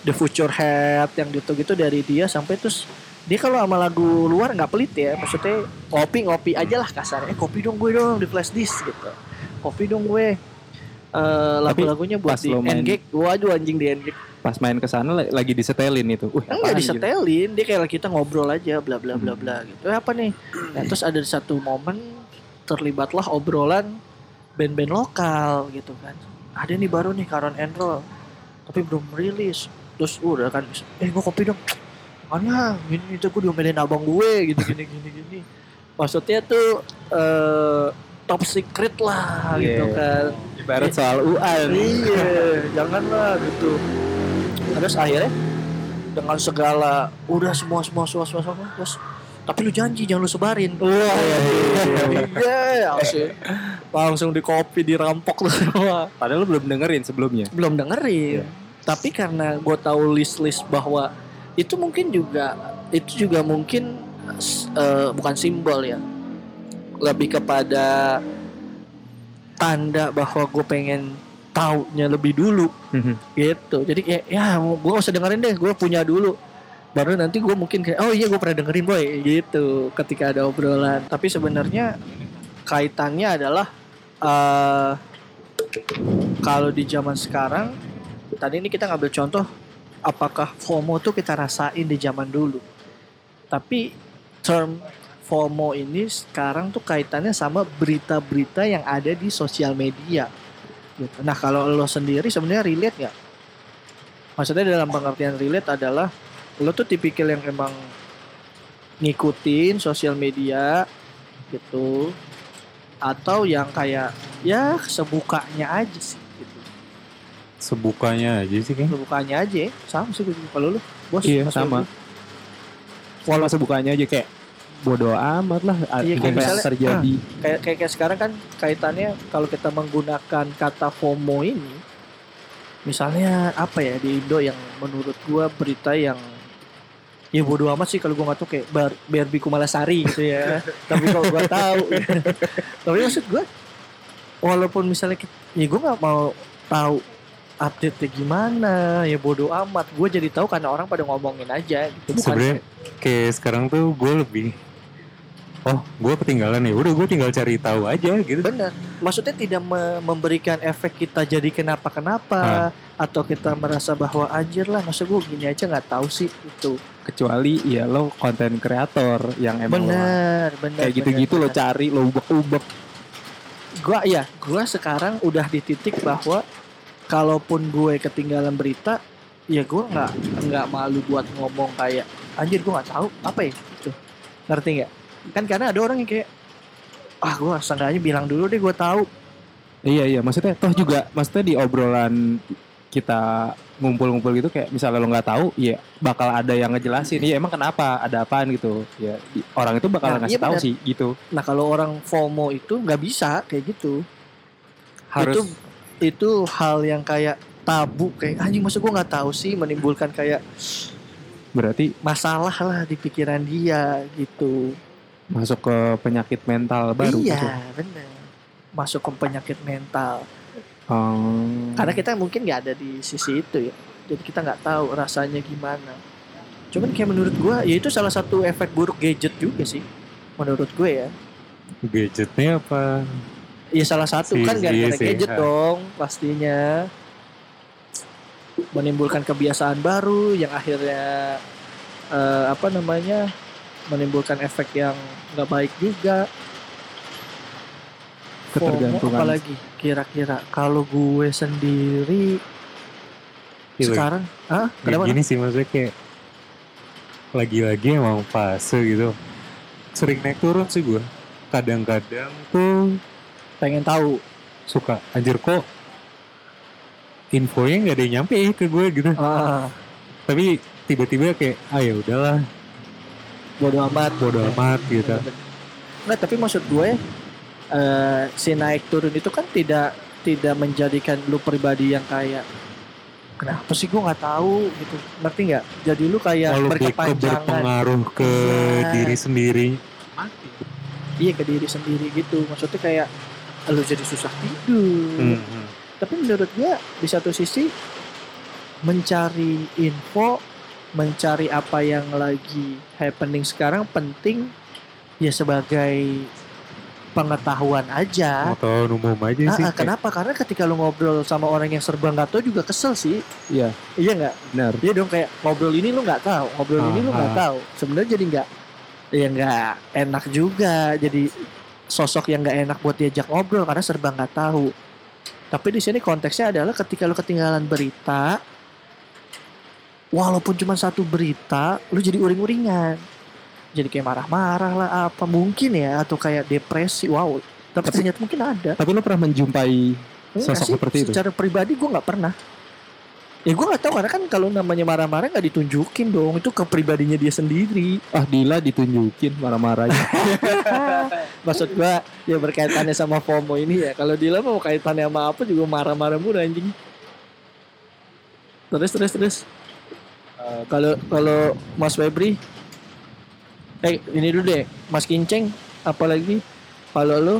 The Future Head yang gitu-gitu dari dia sampai terus dia kalau sama lagu luar nggak pelit ya maksudnya ngopi ngopi aja lah kasarnya. Eh, kopi dong gue dong di flash disk gitu. Kopi dong gue. Eh, lagu-lagunya buat di Engage waduh anjing di Engage Pas main ke sana la- lagi disetelin itu. Wih, enggak apaan disetelin dia kayak kita ngobrol aja bla bla bla bla gitu. Eh, apa nih? Nah, terus ada satu momen terlibatlah obrolan band-band lokal gitu kan ada nih baru nih Caron and Roll. Tapi belum rilis. Terus udah kan eh gue kopi dong. Mana? Ini itu gue diomelin abang gue. Gitu gini gini gini. Maksudnya tuh eh, top secret lah gitu Iya. kan. Ibarat soal UAN. iya janganlah gitu. Terus akhirnya dengan segala udah semua semua semua semua, semua terus tapi lu janji jangan lu sebarin. Wah iya *laughs* asik langsung di copy dirampok tuh semua. Padahal lo belum dengerin sebelumnya. belum dengerin. Tapi karena gue tahu list list bahwa itu mungkin juga itu juga mungkin eh, bukan simbol ya. Lebih kepada tanda bahwa gue pengen taunya lebih dulu. Gitu. Jadi kayak ya gue usah dengerin deh gue punya dulu baru nanti gue mungkin kayak oh iya gue pernah dengerin boy gitu ketika ada obrolan tapi sebenarnya kaitannya adalah eh kalau di zaman sekarang tadi ini kita ngambil contoh apakah FOMO tuh kita rasain di zaman dulu tapi term FOMO ini sekarang tuh kaitannya sama berita-berita yang ada di sosial media gitu. Nah kalau lo sendiri sebenarnya relate nggak? Maksudnya dalam pengertian relate adalah lo tuh tipikal yang emang ngikutin sosial media gitu atau yang kayak ya sebukanya aja sih gitu. sebukanya aja sih kan. Lu bukanya aja ya. Sama sih. Kalau lu bos Iya, sama. Walau sebukanya aja kayak bodoh amat lah Iya, apa kayak misalnya- terjadi. kayak, kayak kayak sekarang kan kaitannya kalau kita menggunakan kata FOMO ini misalnya apa ya di Indo yang menurut gua berita yang ya bodo amat sih kalau gua nggak tahu kayak bar, Barbie Kumalasari gitu ya tapi kalau gua tahu tapi maksud gua walaupun misalnya kita, ya gua nggak mau tahu update gimana ya bodo amat gue jadi tahu karena orang pada ngomongin aja gitu bukan Sebenarnya kayak sekarang tuh gue lebih oh gue ketinggalan ya udah gue tinggal cari tahu aja gitu. Benar. Maksudnya tidak me- memberikan efek kita jadi kenapa-kenapa atau kita merasa bahwa anjir lah masa gue gini aja nggak tahu sih itu. Kecuali ya lo konten kreator yang emang lo- Benar, benar. kayak gitu-gitu lo cari lo ubek-ubek. Gua ya, gua sekarang udah di titik bahwa kalaupun gue ketinggalan berita, ya gua nggak nggak malu buat ngomong kayak anjir gua nggak tahu apa ya gitu. Ngerti nggak? Kan karena ada orang yang kayak ah gua seenggaknya bilang dulu deh gua tahu Iya iya maksudnya toh juga maksudnya di obrolan kita ngumpul-ngumpul gitu kayak misalnya lo nggak tahu ya bakal ada yang ngejelasin iya emang kenapa ada apaan gitu ya orang itu bakal Nah, ngasih iya tahu benar. sih gitu Nah kalau orang FOMO itu nggak bisa kayak gitu. harus Itu itu hal yang kayak tabu kayak anjing masa gue nggak tahu sih menimbulkan kayak berarti masalah lah di pikiran dia gitu. masuk ke penyakit mental baru gitu. iya bener. Masuk ke penyakit mental. Hmm. Karena kita mungkin nggak ada di sisi itu ya. Jadi kita nggak tahu rasanya gimana. Cuman kayak menurut gue ya itu salah satu efek buruk gadget juga sih. Menurut gue ya. Gadgetnya apa? Iya salah satu Si- kan gara-gara sih, gadget ha. dong pastinya menimbulkan kebiasaan baru yang akhirnya eh, apa namanya menimbulkan efek yang nggak baik juga. FOMO Ketergantungan. apalagi kira-kira kalau gue sendiri Iya, sekarang, ah kenapa? gini sih maksudnya kayak lagi-lagi emang fase gitu. Sering naik turun sih gue. Kadang-kadang tuh Pengen tahu. suka anjir kok infonya nggak ada yang nyampe ya ke gue gitu. Ah, Tapi tiba-tiba kayak ah ya udahlah bodo amat. bodo amat gitu. Nggak, tapi maksud gue eh si naik turun itu kan tidak tidak menjadikan lu pribadi yang kayak kenapa sih gue nggak tahu gitu? Ngerti nggak? Jadi lu kayak ke berkepanjangan. berpengaruh ke Iya. diri sendiri. iya ke diri sendiri gitu. Maksudnya kayak lu jadi susah tidur. Hmm, hmm. tapi menurut gue di satu sisi mencari info mencari apa yang lagi happening sekarang penting ya sebagai pengetahuan aja Atau umum aja Ah, sih. ah, kenapa? Karena ketika lu ngobrol sama orang yang serba nggak tahu juga kesel sih. Iya. Iya nggak? benar Iya dong kayak ngobrol ini lu nggak tahu, ngobrol ini lu nggak Ah, ah. tahu. Sebenarnya jadi nggak, ya nggak enak juga. Jadi sosok yang nggak enak buat diajak ngobrol karena serba nggak tahu. Tapi di sini konteksnya adalah ketika lu ketinggalan berita, walaupun cuma satu berita, lu jadi uring-uringan. Jadi kayak marah-marah lah apa mungkin ya atau kayak depresi. Wow. Tapi, Tapi- ternyata mungkin ada. tapi lo pernah menjumpai Sosok sih, seperti itu? Secara pribadi gue nggak pernah. Ya gue nggak tahu karena kan kalau namanya marah-marah nggak ditunjukin dong. Itu ke pribadinya dia sendiri. ah Dila ditunjukin marah-marahnya *laughs* Maksud gue ya berkaitannya sama FOMO ini ya. Kalau Dila mau kaitannya sama apa juga marah-marah mulu anjing. Terus terus terus. Eh, Kalau kalau Mas Febri, eh ini dulu deh, Mas Kinceng, apalagi kalau lo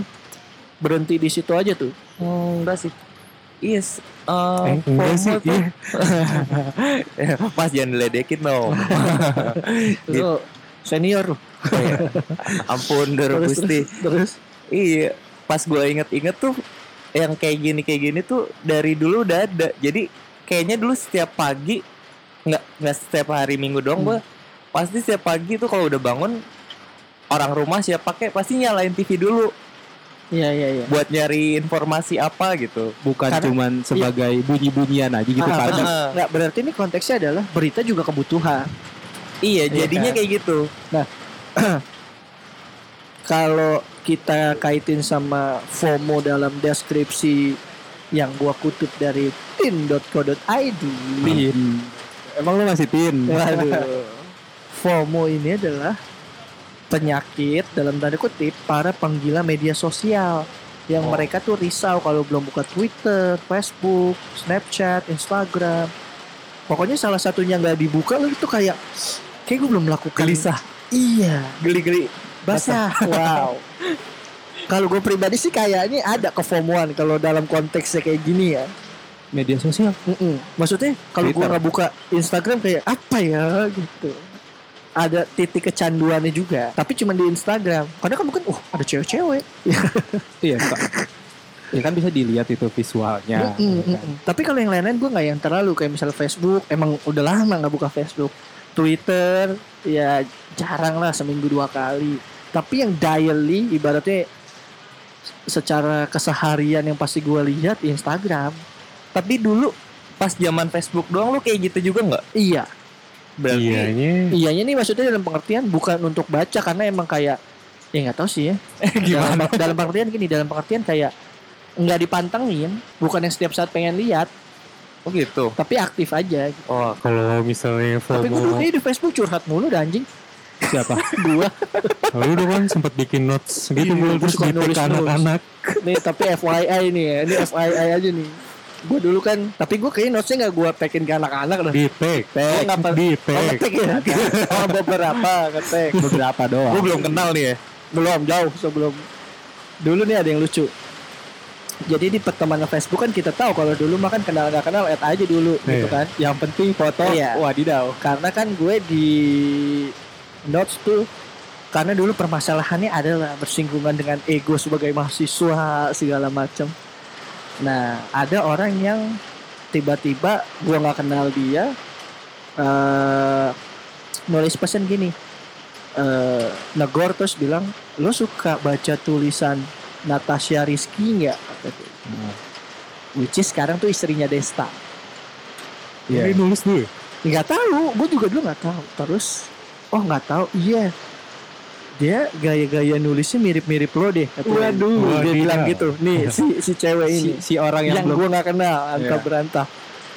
berhenti di situ aja tuh. Hmm, enggak sih. Yes. eh, Eh, enggak sih, tuh- iya. *laughs* Mas jangan diledekin dong. *laughs* Lo senior lo. Ampun, *laughs* Doro Terus, Gusti. Terus Iya, pas gue inget-inget tuh yang kayak gini kayak gini tuh dari dulu udah ada. Jadi kayaknya dulu setiap pagi nggak nggak setiap hari Minggu doang gue pasti setiap pagi tuh kalau udah bangun orang rumah siap pakai pasti nyalain TV dulu Iya iya iya. buat nyari informasi apa gitu. bukan Karena- cuman sebagai bunyi-bunyian aja gitu Ah, kan benar. Ah. Nggak berarti ini konteksnya adalah berita juga kebutuhan. Iya, Iya jadinya kan? kayak gitu. *clears throat* Kalau kita kaitin sama FOMO dalam deskripsi yang gua kutip dari tin.co.id. Tin. Emang lu masih tin? Waduh. *laughs* FOMO ini adalah penyakit dalam tanda kutip para penggila media sosial yang Oh. mereka tuh risau kalau belum buka Twitter, Facebook, Snapchat, Instagram. Pokoknya salah satunya nggak dibuka lu itu kayak kayak gue belum melakukan. Gelisah. Iya. Geli-geli. Basah. wow. *laughs* Kalau gue pribadi sih kayaknya ada kefomoan kalau dalam konteksnya kayak gini ya. Media sosial. Mm-mm. Maksudnya kalau Twitter. nggak buka Instagram kayak apa ya gitu. Ada titik kecanduannya juga, tapi cuma di Instagram. Karena kan mungkin, uh ada cewek-cewek. *laughs* Iya, Kak. Ya kan bisa dilihat itu visualnya. Mm-mm, ya kan? mm-mm. Tapi kalau yang lain-lain gue nggak yang terlalu kayak misalnya Facebook, emang udah lama nggak buka Facebook. Twitter, ya jarang lah seminggu dua kali. Tapi yang daily, ibaratnya secara keseharian yang pasti gue lihat Instagram. Tapi dulu pas zaman Facebook doang lu kayak gitu juga nggak? Iya, Berarti Iyanya Iyanya nih maksudnya dalam pengertian bukan untuk baca karena emang kayak ya nggak tahu sih ya. *laughs* Dalam, dalam pengertian gini, dalam pengertian kayak nggak dipantengin, bukan yang setiap saat pengen lihat, oh gitu. tapi aktif aja. Oh, kalau misalnya Tapi gue dulu di Facebook curhat mulu dah anjing. Siapa? *laughs* Gua Lu udah kan sempat bikin notes gitu Iya, Bul, gua terus di anak-anak nih tapi FYI nih ya, ini FYI aja nih. Gue dulu kan, tapi gue kayaknya notesnya nggak gue tekin ke anak-anak dah. di tag Oh, nggak di ngetek ya? Oh, *laughs* beberapa ngetek. Beberapa doang. Gue belum kenal nih ya. Belum jauh sebelum dulu nih ada yang lucu. Jadi di pertemanan Facebook kan kita tahu kalau dulu mah kan kenal nggak kenal add aja dulu gitu Iya. kan. Yang penting foto. Iya. Wadidaw. Karena kan gue di notes tuh karena dulu permasalahannya adalah bersinggungan dengan ego sebagai mahasiswa segala macam. Nah, ada orang yang tiba-tiba gue nggak kenal dia eh nulis pesan gini. eh negor terus bilang, "Lo suka baca tulisan Natasha Rizky nggak?" Kata dia. Which is sekarang tuh istrinya Desta. Iya. Ini nulis dulu ya? nggak tahu gue juga dulu nggak tahu terus oh nggak tahu iya dia gaya-gaya nulisnya mirip-mirip lo deh katanya. Waduh. dia Wadidaw. bilang gitu nih *laughs* si si cewek ini si orang yang, yang, belum gue nggak kenal Iya. berantah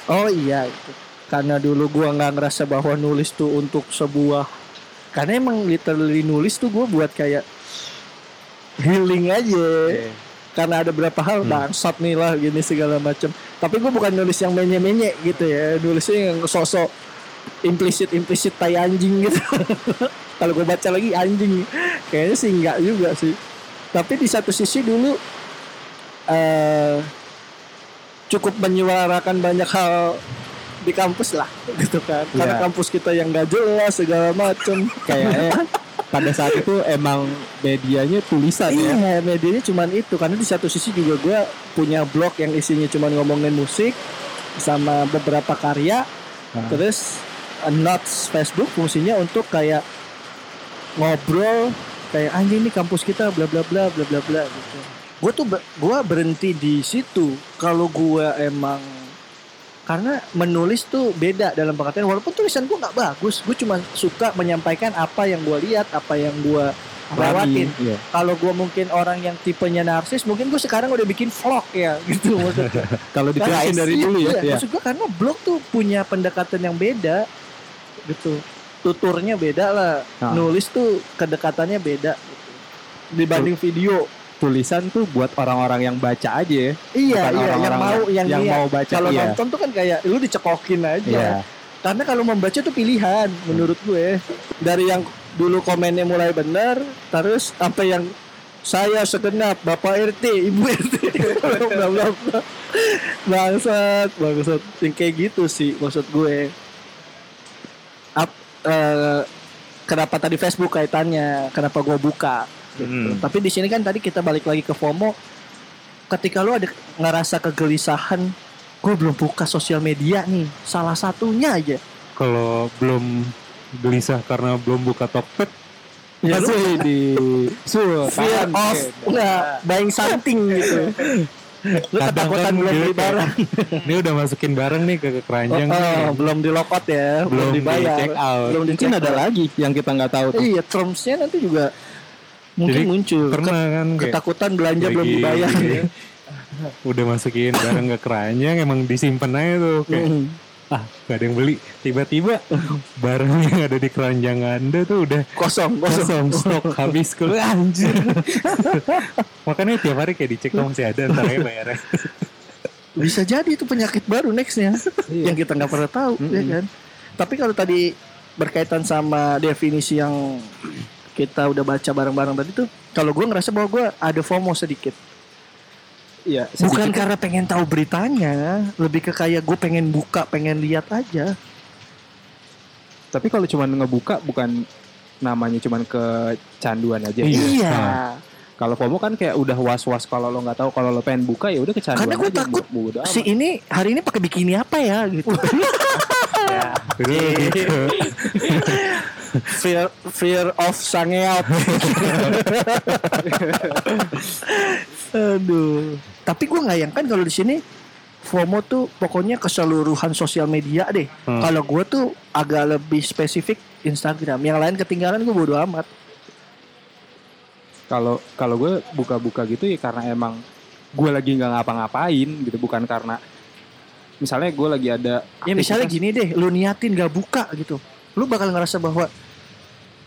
oh iya gitu. karena dulu gue nggak ngerasa bahwa nulis tuh untuk sebuah karena emang literally nulis tuh gue buat kayak healing aja Iya. karena ada beberapa hal Hmm. bangsat nih lah gini segala macam tapi gue bukan nulis yang menye-menye gitu ya nulisnya yang sosok implisit implisit tai anjing gitu *laughs* kalau gue baca lagi anjing kayaknya sih enggak juga sih tapi di satu sisi dulu eh cukup menyuarakan banyak hal di kampus lah gitu kan karena Iya. kampus kita yang gak jelas segala macam kayaknya pada saat itu emang medianya tulisan ya. Iya, medianya cuman itu karena di satu sisi juga gue punya blog yang isinya cuman ngomongin musik sama beberapa karya. Ah. Terus uh, notes Facebook fungsinya untuk kayak ngobrol kayak anjing ini kampus kita bla bla bla bla bla bla gitu. Gue tuh gua berhenti di situ kalau gue emang karena menulis tuh beda dalam pengertian walaupun tulisan gue nggak bagus gue cuma suka menyampaikan apa yang gue lihat apa yang gue lewatin Iya. kalau gue mungkin orang yang tipenya narsis mungkin gue sekarang udah bikin vlog ya *laughs* gitu maksudnya Kalau diterusin dari dulu ya. Iya. maksud gue karena blog tuh punya pendekatan yang beda gitu. Tuturnya beda lah. Ah. nulis tuh kedekatannya beda. Gitu. dibanding video. Tulisan tuh buat orang-orang yang baca aja. Ya. iya Bukan iya yang orang-orang mau yang, yang mau baca, kalau iya. nonton tuh kan kayak lu dicekokin aja. Iya. karena kalau membaca tuh pilihan menurut gue. Dari yang dulu komennya mulai benar terus sampai yang saya segenap bapak RT ibu RT *laughs* bla bla bla. Bangsat bangsat. Yang kayak gitu sih maksud gue Ap, eh, kenapa tadi Facebook kaitannya kenapa gue buka gitu. Hmm. tapi di sini kan tadi kita balik lagi ke FOMO ketika lu ada ngerasa kegelisahan gue belum buka sosial media nih salah satunya aja Kalau belum gelisah karena belum buka Tokped, ya lu Masih di su fear of nggak buying something gitu *laughs* lu Kadang ketakutan kan belum beli kayak, barang ini udah masukin barang nih ke oh, keranjang oh, nih. belum di lock out ya belum, belum di dibayar check out. belum di Mungkin ada lagi yang kita nggak tahu tuh. iya termsnya nanti juga mungkin Jadi, muncul Pernah kan ketakutan belanja belum dibayar ya. udah masukin barang ke keranjang emang disimpan aja tuh kayak Mm. Ah gak ada yang beli. Tiba-tiba *laughs* barang yang ada di keranjang anda tuh udah kosong kosong. stok *laughs* habis kalau anjir. *laughs* Makanya tiap hari kayak dicek tuh masih ada ntar aja bayarnya. Bisa jadi itu penyakit baru nextnya Iya. yang kita nggak pernah tahu ya Mm-mm. kan? Tapi kalau tadi berkaitan sama definisi yang kita udah baca bareng-bareng tadi tuh kalau gue ngerasa bahwa gue ada FOMO sedikit Iya, bukan karena pengen tahu beritanya lebih ke kayak gue pengen buka pengen lihat aja Tapi kalau cuman ngebuka bukan namanya cuman kecanduan aja. Iya. iya Kalau FOMO kan kayak udah was-was kalau lo nggak tahu kalau lo pengen buka ya udah kecanduan Karena gue aja. takut si ini hari ini pakai bikini apa ya gitu Itu lebih ke- fear fear of sangeot aduh. Tapi gue nggak yang kan kalau di sini FOMO tuh pokoknya keseluruhan sosial media deh. Hmm. kalau gue tuh agak lebih spesifik Instagram. Yang lain ketinggalan gue bodo amat. Kalau kalau gue buka-buka gitu ya karena emang gue lagi nggak ngapa-ngapain gitu. Bukan karena misalnya gue lagi ada ya misalnya aktivitas- gini deh lu niatin gak buka gitu. Lu bakal ngerasa bahwa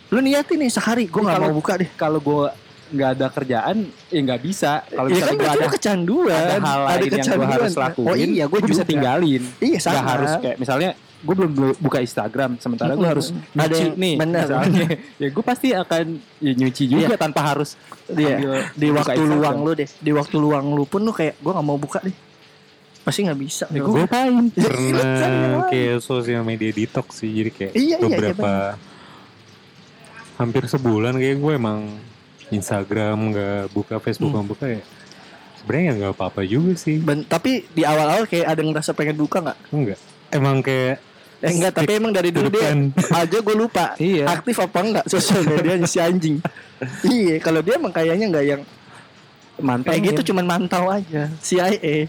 lu niatin nih sehari gue nggak mau buka deh. kalau gue nggak ada kerjaan ya nggak bisa. Kalau ya misalnya kan berarti ada kecanduan. ada hal lain yang gue harus lakuin oh iya gue bisa juga. tinggalin. Iya nggak sama. harus kayak misalnya gue belum bu- buka Instagram sementara gue harus Ada nyuci yang- nih bener. misalnya. *laughs* Ya gue pasti akan ya, nyuci juga tanpa harus Iya. ambil di waktu Instagram. luang lu deh. Di waktu luang lu pun lu kayak gue nggak mau buka deh. Pasti nggak bisa. Ya, Gua- gue ngapain? *laughs* Pernah kayak sosial media detox sih jadi kayak Iya, iya, iya, beberapa hampir sebulan kayak gue emang Instagram nggak buka Facebook Hmm. nggak buka ya. Sebenarnya nggak apa-apa juga sih. Ben- tapi di awal-awal kayak ada yang ngerasa pengen buka nggak? Enggak. Emang kayak eh enggak tapi emang dari dulu dia aja gue lupa *laughs* Iya. aktif apa enggak sosial medianya si anjing. *laughs* Iya kalau dia emang kayaknya nggak yang mantap kayak gitu cuman mantau aja. CIA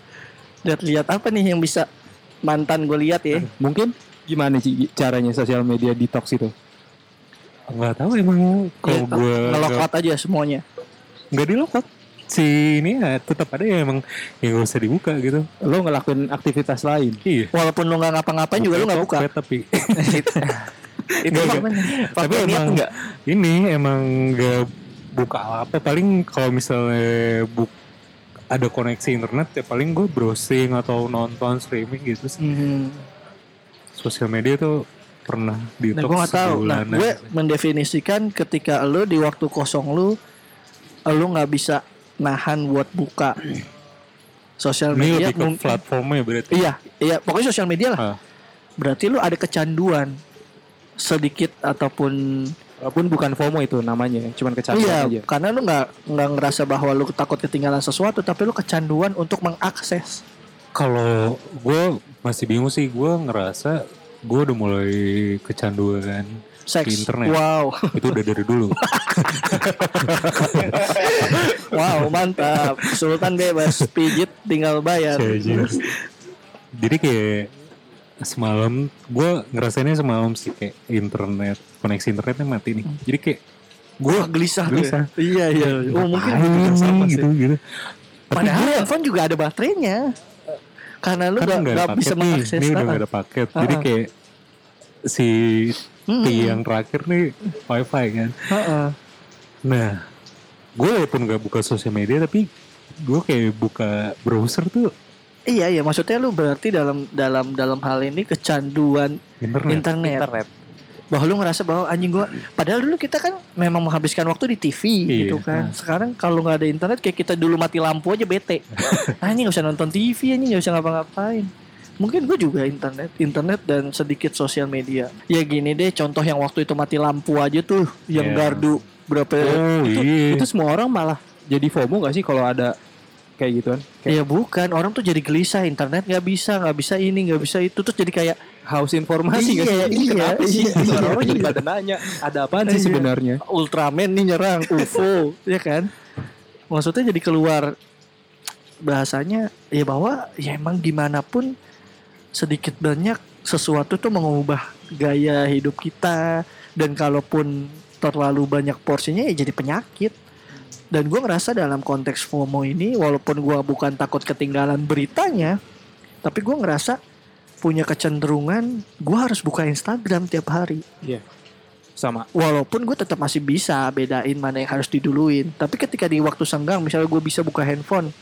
lihat-lihat apa nih yang bisa mantan gue lihat ya? Mungkin gimana sih caranya sosial media detox itu nggak tahu emang. Kalau gue ngelock out aja semuanya. Nggak di lock out. si ini ya tetap ada ya emang. Yang gak usah dibuka gitu. Lo ngelakuin aktivitas lain. Iya. Walaupun lu nggak ngapa-ngapain juga lu nggak buka tapi. *laughs* Itu emang tapi emang enggak ini emang nggak buka apa paling kalau misalnya buk ada koneksi internet ya paling gue browsing atau nonton streaming gitu sih. Hmm. sosial media tuh pernah di Nah, gue nggak tahu. Nah, gue mendefinisikan ketika lu di waktu kosong lu, lu nggak bisa nahan buat buka sosial ini media. lebih ke mungkin- platformnya berarti Iya, iya. Pokoknya sosial media lah. Ah. Berarti lu ada kecanduan sedikit ataupun walaupun bukan FOMO itu namanya cuman kecanduan iya, aja karena lu nggak nggak ngerasa bahwa lu takut ketinggalan sesuatu, tapi lu kecanduan untuk mengakses. kalau gue masih bingung sih gue ngerasa gue udah mulai kecanduan Seks. Di internet. Wow, itu udah dari dulu wow, mantap. Sultan bebas, pijit tinggal bayar. jadi kayak semalam gue ngerasainnya semalam sih kayak internet koneksi internetnya mati nih jadi kayak gue Wah, gelisah, ya. Gelisah. Iya, iya. Oh, mungkin sama gitu gitu Padahal handphone juga ada baterainya. Karena lu kan gak, gak bisa nih mengakses. ini udah Ah, gak ada paket jadi kayak si Hmm. T yang terakhir nih wifi kan ah, ah. nah gue walaupun gak buka sosial media tapi gue kayak buka browser tuh Iya, iya. Maksudnya lu berarti dalam dalam dalam hal ini kecanduan internet internet. internet Bahwa lu ngerasa bahwa anjing gua padahal dulu kita kan memang menghabiskan waktu di TV Iya. gitu kan. Sekarang kalau nggak ada internet kayak kita dulu mati lampu aja bete. *laughs* anjing nggak usah nonton TV anjing nggak usah ngapa-ngapain. Mungkin gue juga internet, internet dan sedikit sosial media. Ya gini deh, contoh yang waktu itu mati lampu aja tuh, yang Iya. gardu berapa? oh itu, iya itu semua orang malah jadi FOMO gak sih kalau ada kayak gituan kayak Ya bukan, orang tuh jadi gelisah, internet nggak bisa, nggak bisa ini, nggak bisa itu, terus jadi kayak haus informasi Iya, gak sih? iya, kenapa sih? iya, orang iya. jadi pada nanya ada sih Iya. sebenarnya. Ultraman nih nyerang UFO *laughs* ya kan? Maksudnya jadi keluar bahasanya ya bahwa ya emang gimana pun sedikit banyak sesuatu tuh mengubah gaya hidup kita. Dan kalaupun terlalu banyak porsinya ya jadi penyakit Dan gue ngerasa dalam konteks FOMO ini, walaupun gue bukan takut ketinggalan beritanya, tapi gue ngerasa punya kecenderungan gue harus buka Instagram tiap hari. Sama. Walaupun gue tetap masih bisa bedain mana yang harus diduluin. Tapi ketika di waktu senggang, misalnya gue bisa buka handphone,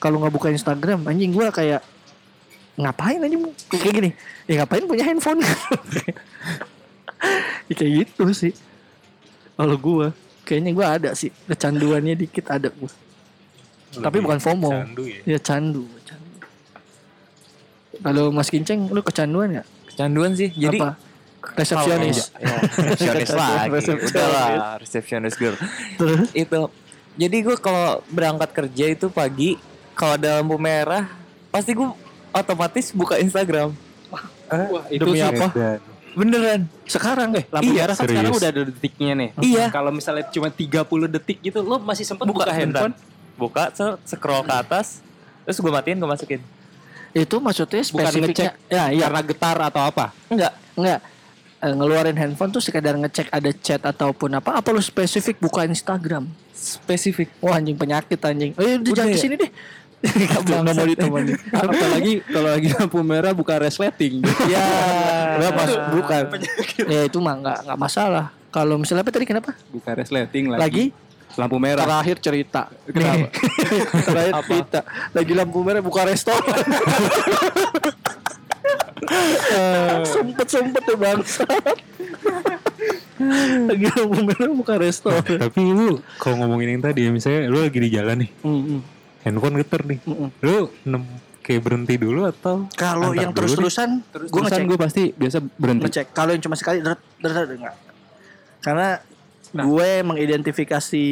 kalau nggak buka Instagram, anjing gue kayak ngapain anjing kayak gini? Ya ngapain punya handphone? ya, *laughs* kayak gitu sih. Kalau gue, kayaknya gue ada sih kecanduannya dikit ada gue. Tapi bukan FOMO. Candu ya. Ya candu. candu. Kalau Mas Kinceng, lu kecanduan ya? Kecanduan sih. Jadi Apa? Resepsionis. Ya, resepsionis *laughs* lagi. Resepsionis. Udahlah, resepsionis girl. Terus? itu jadi gue kalau berangkat kerja itu pagi kalau ada lampu merah pasti gue otomatis buka Instagram Wah, itu Demi apa? Dan beneran. Sekarang? Eh Lampu Iya, merah kan sekarang udah ada detiknya nih. Iya. Kalau misalnya cuma 30 detik gitu, lo masih sempat buka, Buka, handphone. buka se- scroll ke atas terus gue matiin gue masukin. Itu maksudnya Bukan spesifiknya ngecek ya iya. Karena getar atau apa? enggak enggak. Eh, ngeluarin handphone tuh sekedar ngecek ada chat ataupun apa. Apa lu spesifik? Buka Instagram. Spesifik. Wah anjing penyakit anjing. Eh udah jangan ya? ke sini deh nggak mau ditemani. Apalagi kalau lagi lampu merah buka resleting. *laughs* ya pas bukan. ya itu mah nggak nggak masalah. Kalau misalnya apa tadi kenapa? Buka resleting lagi. lagi? Lampu merah. terakhir cerita. *laughs* Kenapa? *laughs* terakhir cerita. Lagi lampu merah buka restoran. Sempet sempet ya bangsa lagi lampu merah buka restoran. Tapi lu kalau ngomongin yang tadi ya misalnya lu lagi di jalan nih, Mm-mm. Handphone geter nih. Mm-mm. Lu nem- kayak berhenti dulu atau kalau yang terus terusan gue Gue ngecek gue pasti biasa berhenti. ngecek kalau yang cuma sekali deret deret enggak karena Nah. gue mengidentifikasi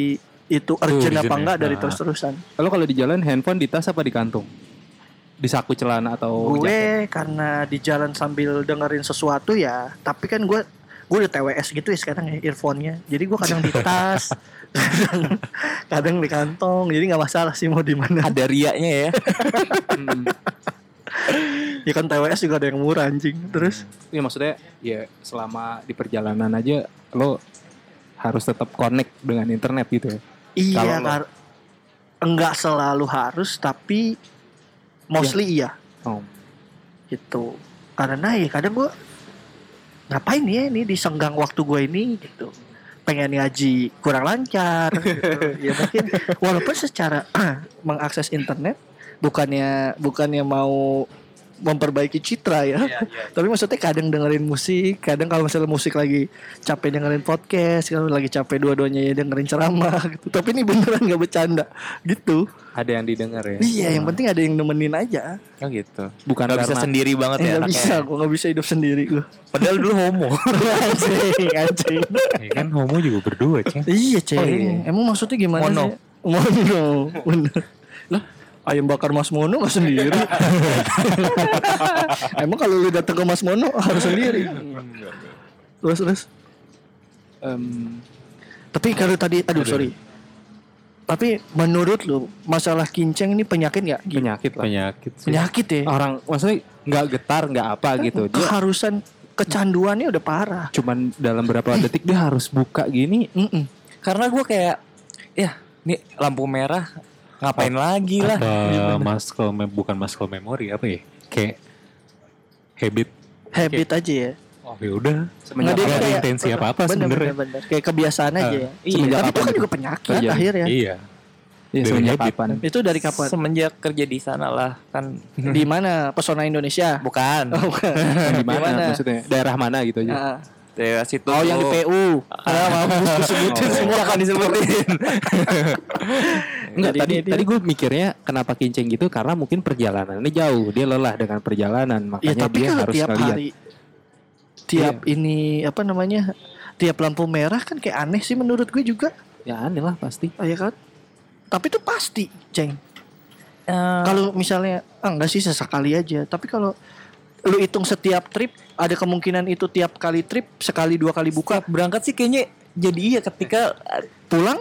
itu urgent urgent apa enggak dari Nah. terus terusan Kalau kalau di jalan handphone di tas apa di kantung? Di saku celana atau gue jaket? karena di jalan sambil dengerin sesuatu ya tapi kan gue gue udah TWS gitu ya sekarang ya earphone-nya jadi gue kadang di tas *laughs* kadang, *laughs* kadang di kantong jadi nggak masalah sih mau di mana. Ada riaknya ya. Hmm. *laughs* ya kan TWS juga ada yang murah anjing. Terus? Iya maksudnya ya selama di perjalanan aja lo harus tetap connect dengan internet gitu ya. iya lo- kar- enggak selalu harus tapi mostly iya. Oh. gitu. Karena ya kadang gue ngapain ya ini di senggang waktu gue ini gitu pengen ngaji kurang lancar gitu. *laughs* ya mungkin walaupun secara *clears throat* mengakses internet bukannya bukannya mau memperbaiki citra ya tapi maksudnya kadang dengerin musik kadang kalau misalnya musik lagi capek dengerin podcast kalau lagi capek dua-duanya ya dengerin ceramah *laughs* gitu tapi ini beneran nggak bercanda gitu Ada yang didengar ya. iya yang penting ada yang nemenin aja oh gitu Bukan nggak bisa sendiri banget Eh, ya nggak anaknya. bisa, gue nggak bisa hidup sendiri gue. *laughs* padahal dulu homo *laughs* anjing, anjing. Ya kan homo juga berdua, Ceng. iya, ceng. Oh, iya. Emang maksudnya gimana Mono. sih? Mono. Bener. Lah, ayam bakar Mas Mono nggak sendiri. *laughs* Emang kalau lu datang ke Mas Mono harus sendiri. Terus terus. em, Tapi kalau tadi, aduh sorry. Tapi menurut lu masalah kinceng ini penyakit nggak? Penyakit lah. Penyakit sih. Penyakit ya. Orang maksudnya nggak getar nggak apa gitu. Dia Keharusan kecanduannya udah parah. cuman dalam berapa detik dia harus buka gini. Mm-mm. karena gue kayak ya nih lampu merah ngapain lagi lah Apa muscle mem- bukan muscle memory apa ya? Kayak habit. Habit aja ya. Oh ya udah. Nggak, Semenjak dia Gak ada kayak- intensi apa-apa Bener, sebenarnya. bener, bener. Kayak kebiasaan aja ya. iya. Tapi itu kan juga penyakit terjadi? akhirnya. Iya. ya, Dari semenjak habit. kapan? Itu dari kapan? semenjak kerja di sana lah kan Di mana? Pesona Indonesia. bukan Oh, bukan. Di mana maksudnya? Daerah mana gitu aja. Ah. Daerah situ Oh, yang di. PU. Ah, mampus disebutin Oh. semua kan disebutin. *laughs* Enggak, tadi dia- tadi gue mikirnya kenapa kinceng gitu karena mungkin perjalanannya jauh, dia lelah dengan perjalanan, Ya makanya tapi dia harus tiap ngeliat. hari tiap ini apa namanya? Tiap lampu merah kan kayak aneh sih menurut gue juga. Ya aneh lah pasti. Ah, ya kan? Tapi itu pasti, Ceng. Eh, Kalau misalnya ah, enggak sih sesekali aja, tapi kalau lu hitung setiap trip ada kemungkinan itu tiap kali trip sekali dua kali buka setiap berangkat sih kayaknya jadi iya ketika pulang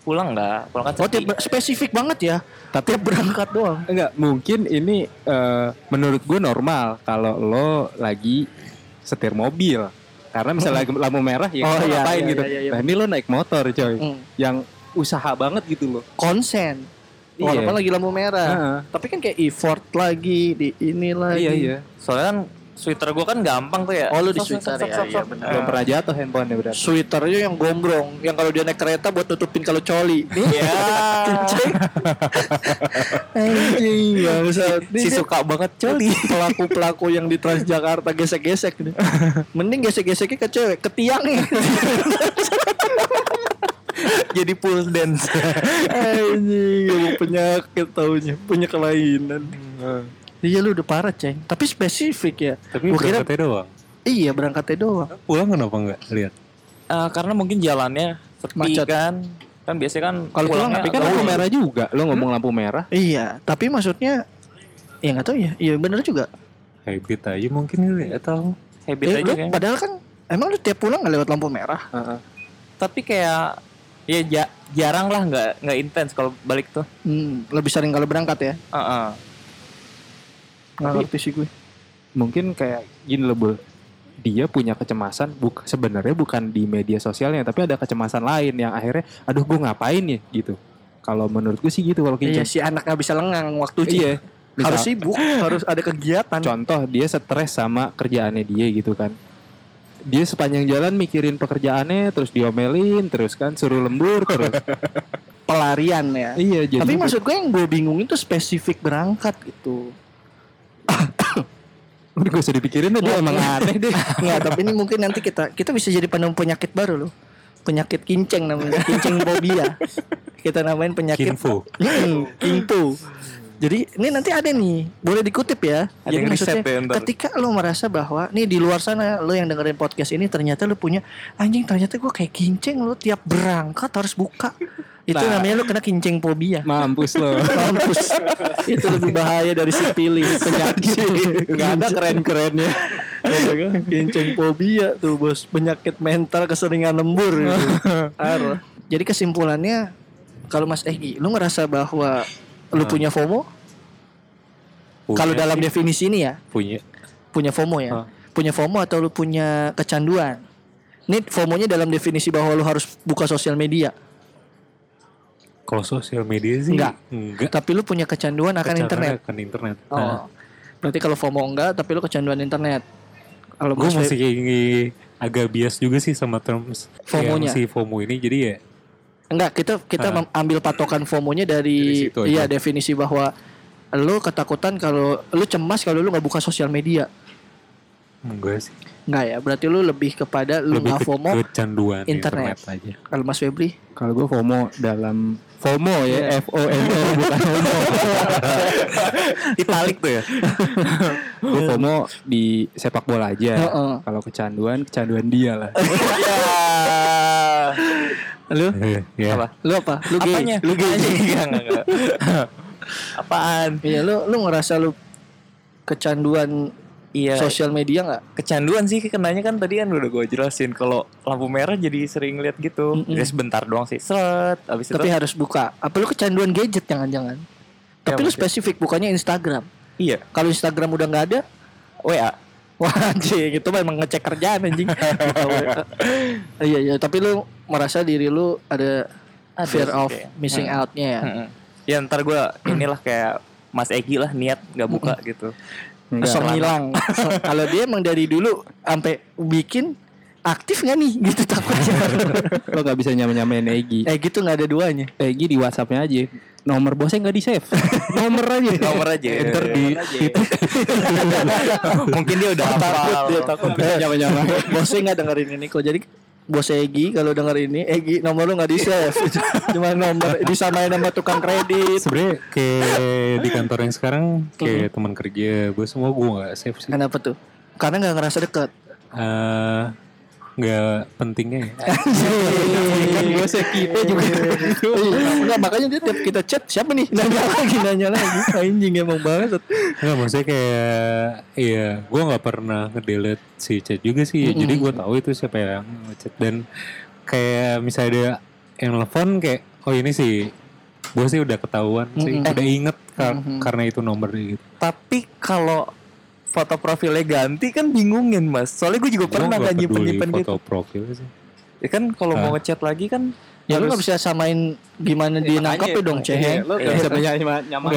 pulang nggak pulang kan oh tiap spesifik banget ya tapi tiap berangkat doang Enggak, mungkin ini eh, menurut gue normal kalau lo lagi setir mobil. Karena misalnya lagi lampu merah ya Oh, iya, ngapain iya, gitu. iya, iya. Nah, ini lo naik motor coy. Hmm. Yang usaha banget gitu loh. konsen. Iya. Walaupun lagi lampu merah. Heeh. Tapi kan kayak effort lagi di ini lagi. Iya iya. Soalnya kan Twitter gue kan gampang tuh ya. Oh, lu di sok, ya, iya, benar. Belum pernah jatuh handphonenya berarti. Sweaternya yang gombrong, yang kalau dia naik kereta buat nutupin kalau coli. Nih, Iya. anjing bangsat. Nih, si dia suka banget coli. pelaku-pelaku yang di Transjakarta gesek-gesek nih. Mending gesek-geseknya ke cewek, ke tiangnya. *laughs* *laughs* Jadi pulse dance. Anjing, emang penyakit taunya, punya kelainan. Iya lu udah parah, Ceng. Tapi spesifik ya. Tapi Gua kira berangkatnya doang. iya berangkatnya doang. Pulang kenapa enggak lihat? Eh, karena mungkin jalannya sepi Macet. kan. Kan biasanya kan Kalau pulang, Tapi kan lampu merah juga. Lo ngomong lampu merah. Iya, tapi maksudnya ya nggak tahu ya. Iya bener juga. Habit aja mungkin kali ya, atau habit Eh, aja lu, kayaknya. padahal kan emang lu tiap pulang nggak lewat lampu merah. Tapi kayak ya ja- jarang lah nggak nggak intens kalau balik tuh. Hmm, lebih sering kalau berangkat ya. Heeh. Nggak Tapi- ngerti sih gue. Mungkin kayak gini loh, Bul. Dia punya kecemasan buk sebenarnya bukan di media sosialnya tapi ada kecemasan lain yang akhirnya aduh gue ngapain ya gitu. Kalau menurut gue sih gitu kalau Iya si anak nggak bisa lengang waktu Iya. Harus Misal- sibuk, harus ada kegiatan. Contoh dia stres sama kerjaannya dia gitu kan. Dia sepanjang jalan mikirin pekerjaannya terus diomelin terus kan suruh lembur terus. *laughs* Pelarian ya. iya jadi Tapi maksud gue yang gue bingung itu spesifik berangkat gitu. *coughs* udah gak usah dipikirin deh dia emang aneh deh. *laughs* Nggak, tapi ini mungkin nanti kita kita bisa jadi penemu penyakit baru loh. Penyakit kinceng namanya, kinceng fobia. *laughs* Kita namain penyakit Kinfo. Hmm, *coughs* Kintu. Jadi ini nanti ada nih, boleh dikutip ya. Ada Jadi yang maksudnya ya ntar. ketika lo merasa bahwa nih di luar sana lo yang dengerin podcast ini ternyata lo punya anjing ternyata gue kayak kinceng lo tiap berangkat harus buka. *laughs* Itu Nah. namanya lo kena kinceng fobia. Mampus lo. *laughs* Mampus. itu lebih bahaya dari sipilis penyakit. *laughs* Gak ada keren-kerennya. kinceng fobia tuh bos penyakit mental keseringan lembur gitu. Jadi kesimpulannya kalau Mas Egi, lu ngerasa bahwa lu Ah. punya FOMO? Kalau dalam definisi ini ya, punya punya FOMO ya. Ah. Punya FOMO atau lu punya kecanduan? Ini FOMO-nya dalam definisi bahwa lu harus buka sosial media. kalau sosial media sih Enggak. enggak Tapi lu punya kecanduan akan Kecanduan internet. akan internet Oh. nah, Berarti kalau FOMO enggak, tapi lu kecanduan internet. Kalau gue Mas masih kayak agak bias juga sih sama terms FOMO-nya. yang si FOMO ini jadi ya Enggak, kita kita Ah. mem- ambil patokan FOMO-nya dari, Dari situ iya definisi bahwa lu ketakutan kalau lu cemas kalau lu nggak buka sosial media. enggak sih Enggak ya, berarti lu lebih kepada lu lebih nggak ke FOMO. kecanduan internet. internet. aja Kalau Mas Febri, Kalau gue FOMO dalam FOMO ya, F O M O *laughs* bukan FOMO. *laughs* Italik tuh ya. gue FOMO di sepak bola aja. Heeh. Kalau kecanduan, kecanduan dia lah. *laughs* lu ya Apa? lu apa? Lu gay? Apanya? Lu gay? *laughs* Enggak, enggak, enggak. Apaan? Iya, lu lu ngerasa lu kecanduan Iya. sosial media nggak? kecanduan sih kenanya kan tadi kan udah gue jelasin kalau lampu merah jadi sering lihat gitu. Mm-mm. Ya sebentar doang sih. Seret. Tapi itu harus buka. Apa lu kecanduan gadget jangan-jangan? Tapi lu maksudnya? spesifik bukannya Instagram. iya. Kalau Instagram udah nggak ada, WA. Wah anjing itu memang ngecek kerjaan anjing. *laughs* Iya iya tapi lu merasa diri lu ada, Ada fear of kayak. missing Hmm. outnya ya Mm-mm. Ya ntar gue inilah kayak Mas Egi lah niat nggak buka gitu. Enggak. Langsung hilang So- Kalau dia emang dari dulu sampai bikin aktif nggak nih gitu takutnya *laughs* Lo gak bisa nyamain-nyamain Egi. Eh gitu nggak ada duanya Egi di WhatsAppnya aja. Nomor bosnya nggak di save. *laughs* Nomor aja. Nomor aja. Enter di. *laughs* Mungkin dia udah hafal. Takut dia takut Nyama-nyama. *laughs* Bosnya nggak dengerin ini kok Jadi bos Egi kalau denger ini Egi nomor lu nggak di save Cuma nomor disamain sama tukang kredit sebenarnya kayak di kantor yang sekarang kayak teman kerja gue semua gue nggak save sih Kenapa tuh? Karena nggak ngerasa deket Eh, nggak pentingnya ya. Bosnya kita juga. Enggak makanya dia tiap kita chat siapa nih? Nanya lagi nanya lagi. Anjing emang banget. Nggak maksudnya kayak Iya gue nggak pernah ngedelete si chat juga sih. Jadi gue tahu itu siapa yang ngechat. Dan kayak misalnya ada yang nelfon kayak Oh ini sih Gue sih udah ketahuan sih. Udah inget kar- karena itu nomornya gitu. Tapi kalau foto profilnya ganti kan bingungin mas. Soalnya gue juga Gue pernah nggak nyimpen nyimpen foto gitu. profil sih Ya kan kalau mau ngechat lagi kan Ya lu nggak bisa samain gimana dia nangkapnya dong, Iya, ceng. Lo gak bisa. Enggak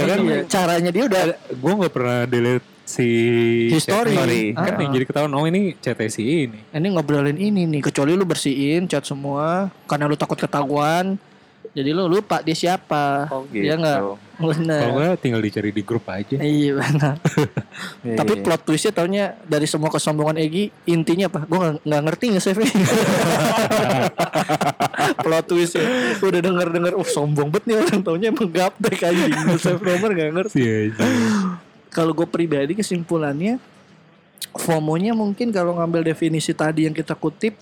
kan? Iya, caranya dia udah gue nggak pernah delete si History. chat- kan Ah. yang jadi ketahuan oh ini chat si ini ini ngobrolin ini nih kecuali lu bersihin chat semua karena lu takut ketahuan jadi lu lupa dia siapa Oh, dia gitu. nggak benar kalau nggak tinggal dicari di grup aja. Iya benar. *laughs* Iya, tapi iya. plot twistnya taunya dari semua kesombongan Egi intinya apa? Gue nggak nggak ngerti nge save *laughs* plot twistnya. Udah denger denger oh sombong banget nih orang. Taunya emang gaptek anjing nge save nomor nggak ngerti. Iya. kalau gue pribadi kesimpulannya FOMO-nya mungkin kalau ngambil definisi tadi yang kita kutip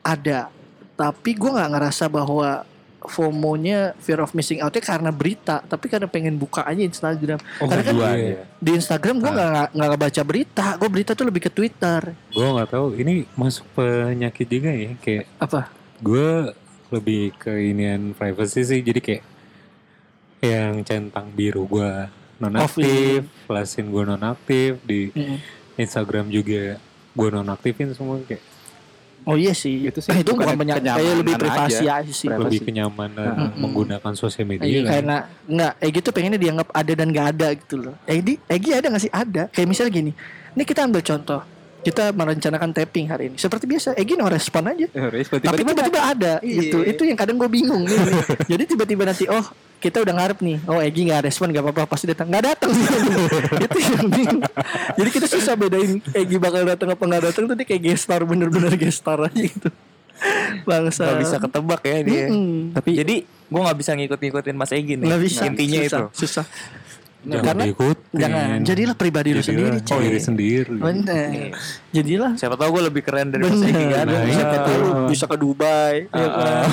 ada. Tapi gue nggak ngerasa bahwa FOMO-nya fear of missing out-nya karena berita. Tapi karena pengen buka aja Instagram. Oh, karena kan iya. ya. di Instagram gue nggak nggak baca berita. Gue berita tuh lebih ke Twitter. Gue nggak tahu. Ini masuk penyakit juga ya? Kayak apa? gue lebih ke inian privacy sih. Jadi kayak yang centang biru gue nonaktif flashin gue nonaktif di Mm-mm. Instagram juga gue nonaktifin semua kayak oh iya sih Itu sih itu bukan bukannya banyak kayak lebih kenyamanan privasi aja. aja, sih lebih kenyamanan Mm-mm. menggunakan sosial media Iya, kan. karena nggak Egi tuh pengennya dianggap ada dan nggak ada gitu loh. Egi, Egi ada nggak sih? Ada. Kayak misalnya gini. Ini kita ambil contoh. Kita merencanakan tapping hari ini. Seperti biasa, Egi no respon aja. Tapi tiba-tiba ada gitu. Itu yang kadang gue bingung nih. *laughs* Jadi tiba-tiba nanti oh kita udah ngarep nih. Oh Egi nggak respon nggak apa-apa pasti datang. Nggak datang. *laughs* itu yang bingung. Jadi kita susah bedain Egi bakal datang apa nggak datang tuh dia kayak gestar bener-bener gestar aja gitu. Bangsa. Gak bisa ketebak ya dia. Mm-mm. Tapi jadi gue nggak bisa ngikut-ngikutin Mas Egi nih. nggak bisa. Intinya susah, itu. Susah. Jangan karena diikutin. jangan jadilah pribadi lu sendiri, Jadilah coy. diri sendiri. Bener. Jadilah Siapa tahu gue lebih keren dari Mas Egi kan. Nah, Siapa iya. tahu bisa ke Dubai. ya kan?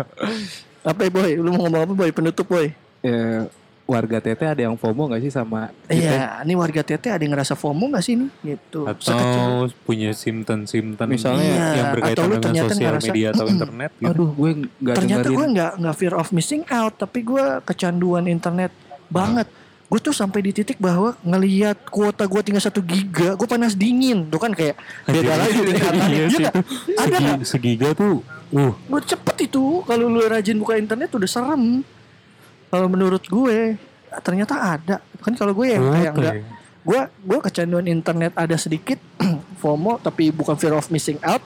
*laughs* Apa ya, boy? Lu mau ngomong apa boy? Penutup boy. Eh, warga TT ada yang FOMO gak sih sama? Iya, ini warga TT ada yang ngerasa FOMO gak sih nih? Gitu. Sekecil- Atau punya simpen-simpen Misalnya, Iya, yang atau berkaitan lu dengan ternyata sosial ngerasa, media atau "Mm-mm, internet gitu. Aduh gue gak ternyata dengerin gue nggak nggak fear of missing out, tapi gue kecanduan internet banget. Gue tuh sampai di titik bahwa ngelihat kuota gue tinggal satu giga, gue panas dingin. Tuh kan kayak beda lagi tingkatannya. *laughs* Iya Iya sih itu. Ada nggak? segiga tuh uh Gue cepet itu kalau lu rajin buka internet udah serem. Kalau menurut gue ternyata ada. Kan kalau gue yang kayak enggak gue gue kecanduan internet ada sedikit *clears throat* FOMO tapi bukan fear of missing out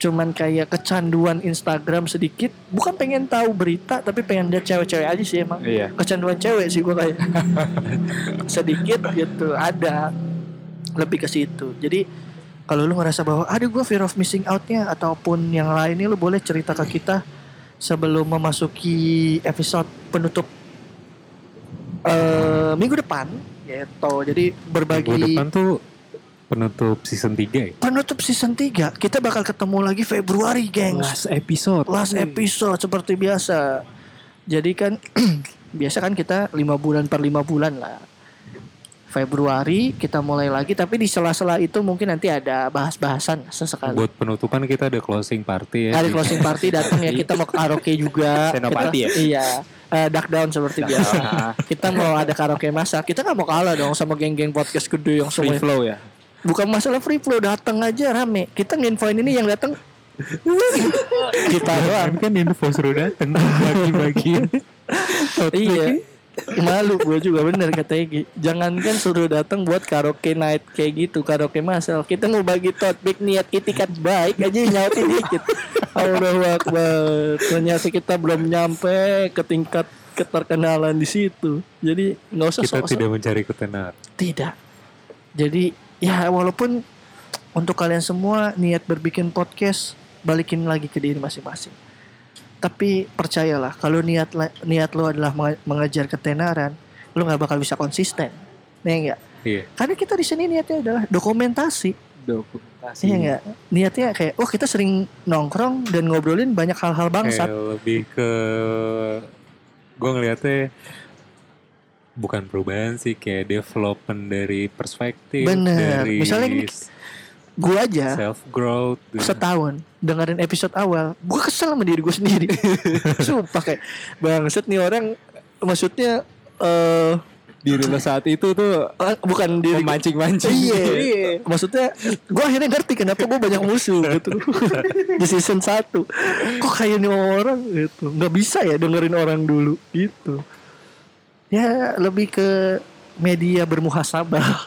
cuman kayak kecanduan Instagram sedikit. Bukan pengen tahu berita tapi pengen lihat cewek-cewek aja sih emang. Iya. Kecanduan cewek sih gue kayak. *laughs* Sedikit gitu ada. Lebih ke situ. Jadi kalau lu ngerasa bahwa ada gue fear of missing outnya ataupun yang lainnya lu boleh cerita ke kita sebelum memasuki episode penutup eh minggu depan gitu jadi berbagi Minggu depan tuh penutup season 3 ya. penutup season 3 kita bakal ketemu lagi Februari gengs Last episode last episode seperti biasa. Jadi kan *clears throat* biasa kan kita lima bulan per lima bulan lah. Februari kita mulai lagi tapi di sela-sela itu mungkin nanti ada bahas-bahasan sesekali. Buat penutupan kita ada closing party ya. Ada closing party datang ya kita mau karaoke juga. Senopati Kita- Iya. Eh, duck down seperti biasa. *laughs* kita mau ada karaoke masak. Kita nggak mau kalah dong sama geng-geng podcast gede yang Free semua. flow ya Bukan masalah free flow datang aja rame. Kita nginfoin ini yang datang. *laughs* Kita doang. kan info suruh dateng bagi-bagi. *laughs* iya. Malu gue juga bener kata Egi. Jangankan suruh datang buat karaoke night kayak gitu karaoke masal. Kita mau bagi tote bag niat itikat baik aja nyautin dikit. *laughs* Allah Akbar. Ternyata kita belum nyampe ke tingkat keterkenalan di situ. Jadi nggak usah Kita tidak mencari ketenar. tidak. Jadi ya walaupun untuk kalian semua niat berbikin podcast balikin lagi ke diri masing-masing. Tapi percayalah kalau niat niat lo adalah menge- mengejar ketenaran lo nggak bakal bisa konsisten. Ya enggak Iya. karena kita di sini niatnya adalah dokumentasi. Dokumentasi. Iya enggak niatnya kayak oh kita sering nongkrong dan ngobrolin banyak hal-hal bangsat. Kayak lebih ke gue ngeliatnya bukan perubahan sih kayak development dari perspektif Bener. dari Misalnya gini, gue aja self growth setahun dengerin episode awal gue kesel sama diri gue sendiri. *laughs* Sumpah kayak bangset nih orang maksudnya eh diri lo saat itu tuh Eh, bukan diri memancing-mancing. Iya, maksudnya gue akhirnya ngerti kenapa gue banyak musuh gitu. *laughs* Di season 1 Kok kayak ini orang gitu, nggak bisa ya dengerin orang dulu gitu. Ya lebih ke media bermuhasabah.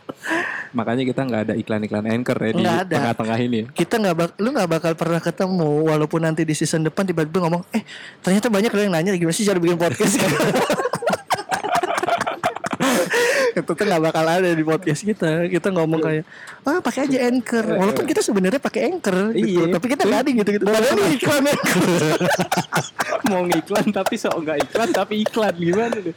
*laughs* Makanya kita nggak ada iklan-iklan anchor ya di ada. tengah-tengah ini. Kita nggak bak, lu nggak bakal pernah ketemu walaupun nanti di season depan tiba-tiba ngomong, eh ternyata banyak yang nanya gimana sih cara bikin podcast. *laughs* itu tuh nggak bakal ada di podcast kita. Kita ngomong kayak ah pakai aja anchor. Walaupun kita sebenarnya pakai anchor gitu Iya. tapi kita nggak ada gitu gitu padahal ini iklan anchor. *laughs* Mau ngiklan tapi sok nggak iklan tapi iklan. Gimana tuh?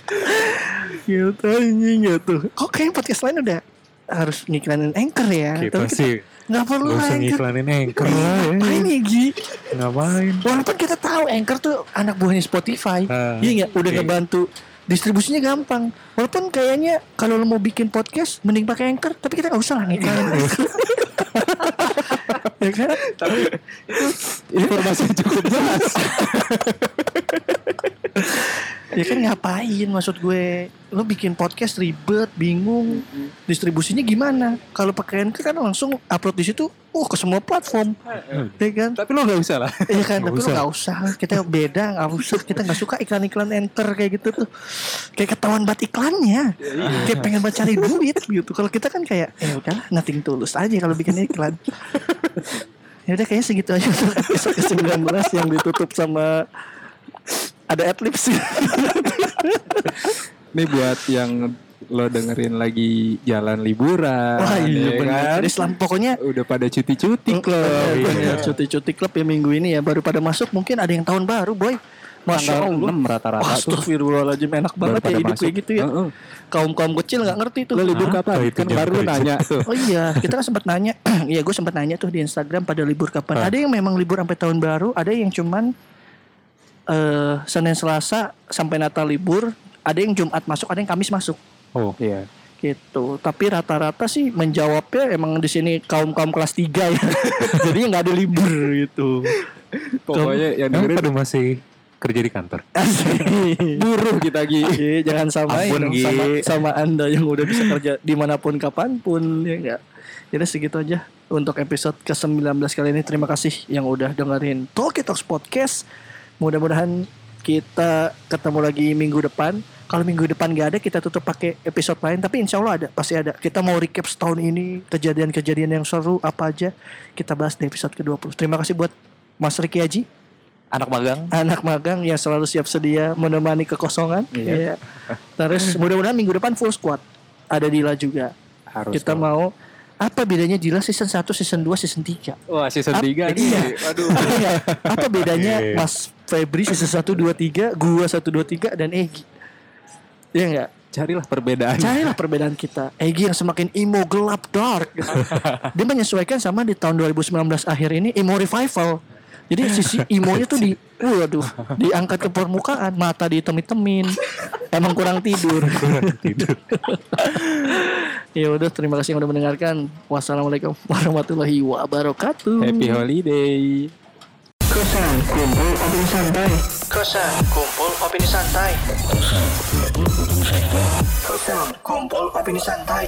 gitu anjing gitu. Kok kayak podcast lain udah harus ngiklanin anchor ya? Kita Tapi sih nggak perlu usah anchor. ngiklanin anchor. Lah ya. Ngapain ya Gi? Ngapain? Walaupun kita tahu Anchor tuh anak buahnya Spotify, Ah, iya nggak? Udah oke. ngebantu distribusinya gampang. Walaupun kayaknya kalau lo mau bikin podcast, mending pakai Anchor, tapi kita nggak usah lah ngiklanin. *laughs* ya kan? Informasi cukup jelas. *laughs* Ya kan ngapain maksud gue? Lo bikin podcast ribet, bingung, distribusinya gimana? Kalau pakai Anchor kan langsung upload di situ, uh ke semua platform, ya kan? tapi lo nggak usah lah. Iya kan, Nggak tapi lo usah. gak usah. Kita beda, gak usah. Kita gak suka iklan-iklan enter kayak gitu tuh. Kayak ketahuan banget iklannya. Kayak pengen banget cari duit gitu. Kalau kita kan kayak, ya udahlah nothing tulus aja kalau bikin iklan. Ya udah kayaknya segitu aja untuk episode ke-19 yang ditutup sama ada adlibs. Ini buat yang lo dengerin lagi jalan liburan. Wah iya ya kan? Islam pokoknya Udah pada cuti-cuti klub klub. bener, cuti-cuti klub ya minggu ini ya baru pada masuk mungkin ada yang tahun baru boy Masya Allah 6 rata-rata tuh. Astagfirullahaladzim enak banget ya hidup masuk. kayak gitu ya Heeh. Kaum-kaum kecil nggak ngerti tuh Lo libur Hah? kapan? Oh, kan baru lo nanya tuh. Oh iya kita kan sempat nanya *clears throat* Iya gue sempat nanya tuh di Instagram pada libur kapan Ah. Ada yang memang libur sampai tahun baru Ada yang cuman eh Senin Selasa sampai Natal libur Ada yang Jumat masuk Ada yang Kamis masuk Oh. Iya. gitu. Tapi rata-rata sih menjawabnya emang di sini kaum kaum kelas 3 ya. *laughs* Jadi nggak ada libur gitu. Pokoknya yang dengerin pada masih kerja di kantor? Buruh kita Gi. Iya, jangan samain Ampun, Gi. sama, sama anda yang udah bisa kerja di mana pun kapan pun ya enggak jadi segitu aja untuk episode ke-19 kali ini. Terima kasih yang udah dengerin Talkie Talks Podcast. Mudah-mudahan kita ketemu lagi minggu depan kalau minggu depan gak ada kita tutup pakai episode lain tapi insya Allah ada pasti ada kita mau recap setahun ini kejadian-kejadian yang seru apa aja kita bahas di episode ke-20 terima kasih buat Mas Riki Haji Anak magang. anak magang yang selalu siap sedia menemani kekosongan. Iya. Terus mudah-mudahan minggu depan full squad. Ada Dila juga. Harus. Kita dong. mau apa bedanya Dila season 1, season 2, season 3? Wah season Ap- 3 iya. nih. Waduh. Apa, ya? apa bedanya Iya. Mas Febri season 1, 2, 3, gua 1, 2, 3 dan Egi? Iya enggak? Carilah perbedaan. Carilah perbedaan kita. Egi yang semakin emo gelap dark. *laughs* Dia menyesuaikan sama di tahun 2019 akhir ini emo revival. Jadi sisi emo-nya tuh di *laughs* waduh, diangkat ke permukaan, mata ditem-temin. Emang kurang tidur. *laughs* tidur ya udah, terima kasih yang udah mendengarkan. Wassalamualaikum warahmatullahi wabarakatuh. Happy holiday. Kosan kumpul opini santai. Kosan kumpul opini santai. Kosan kumpul opini santai.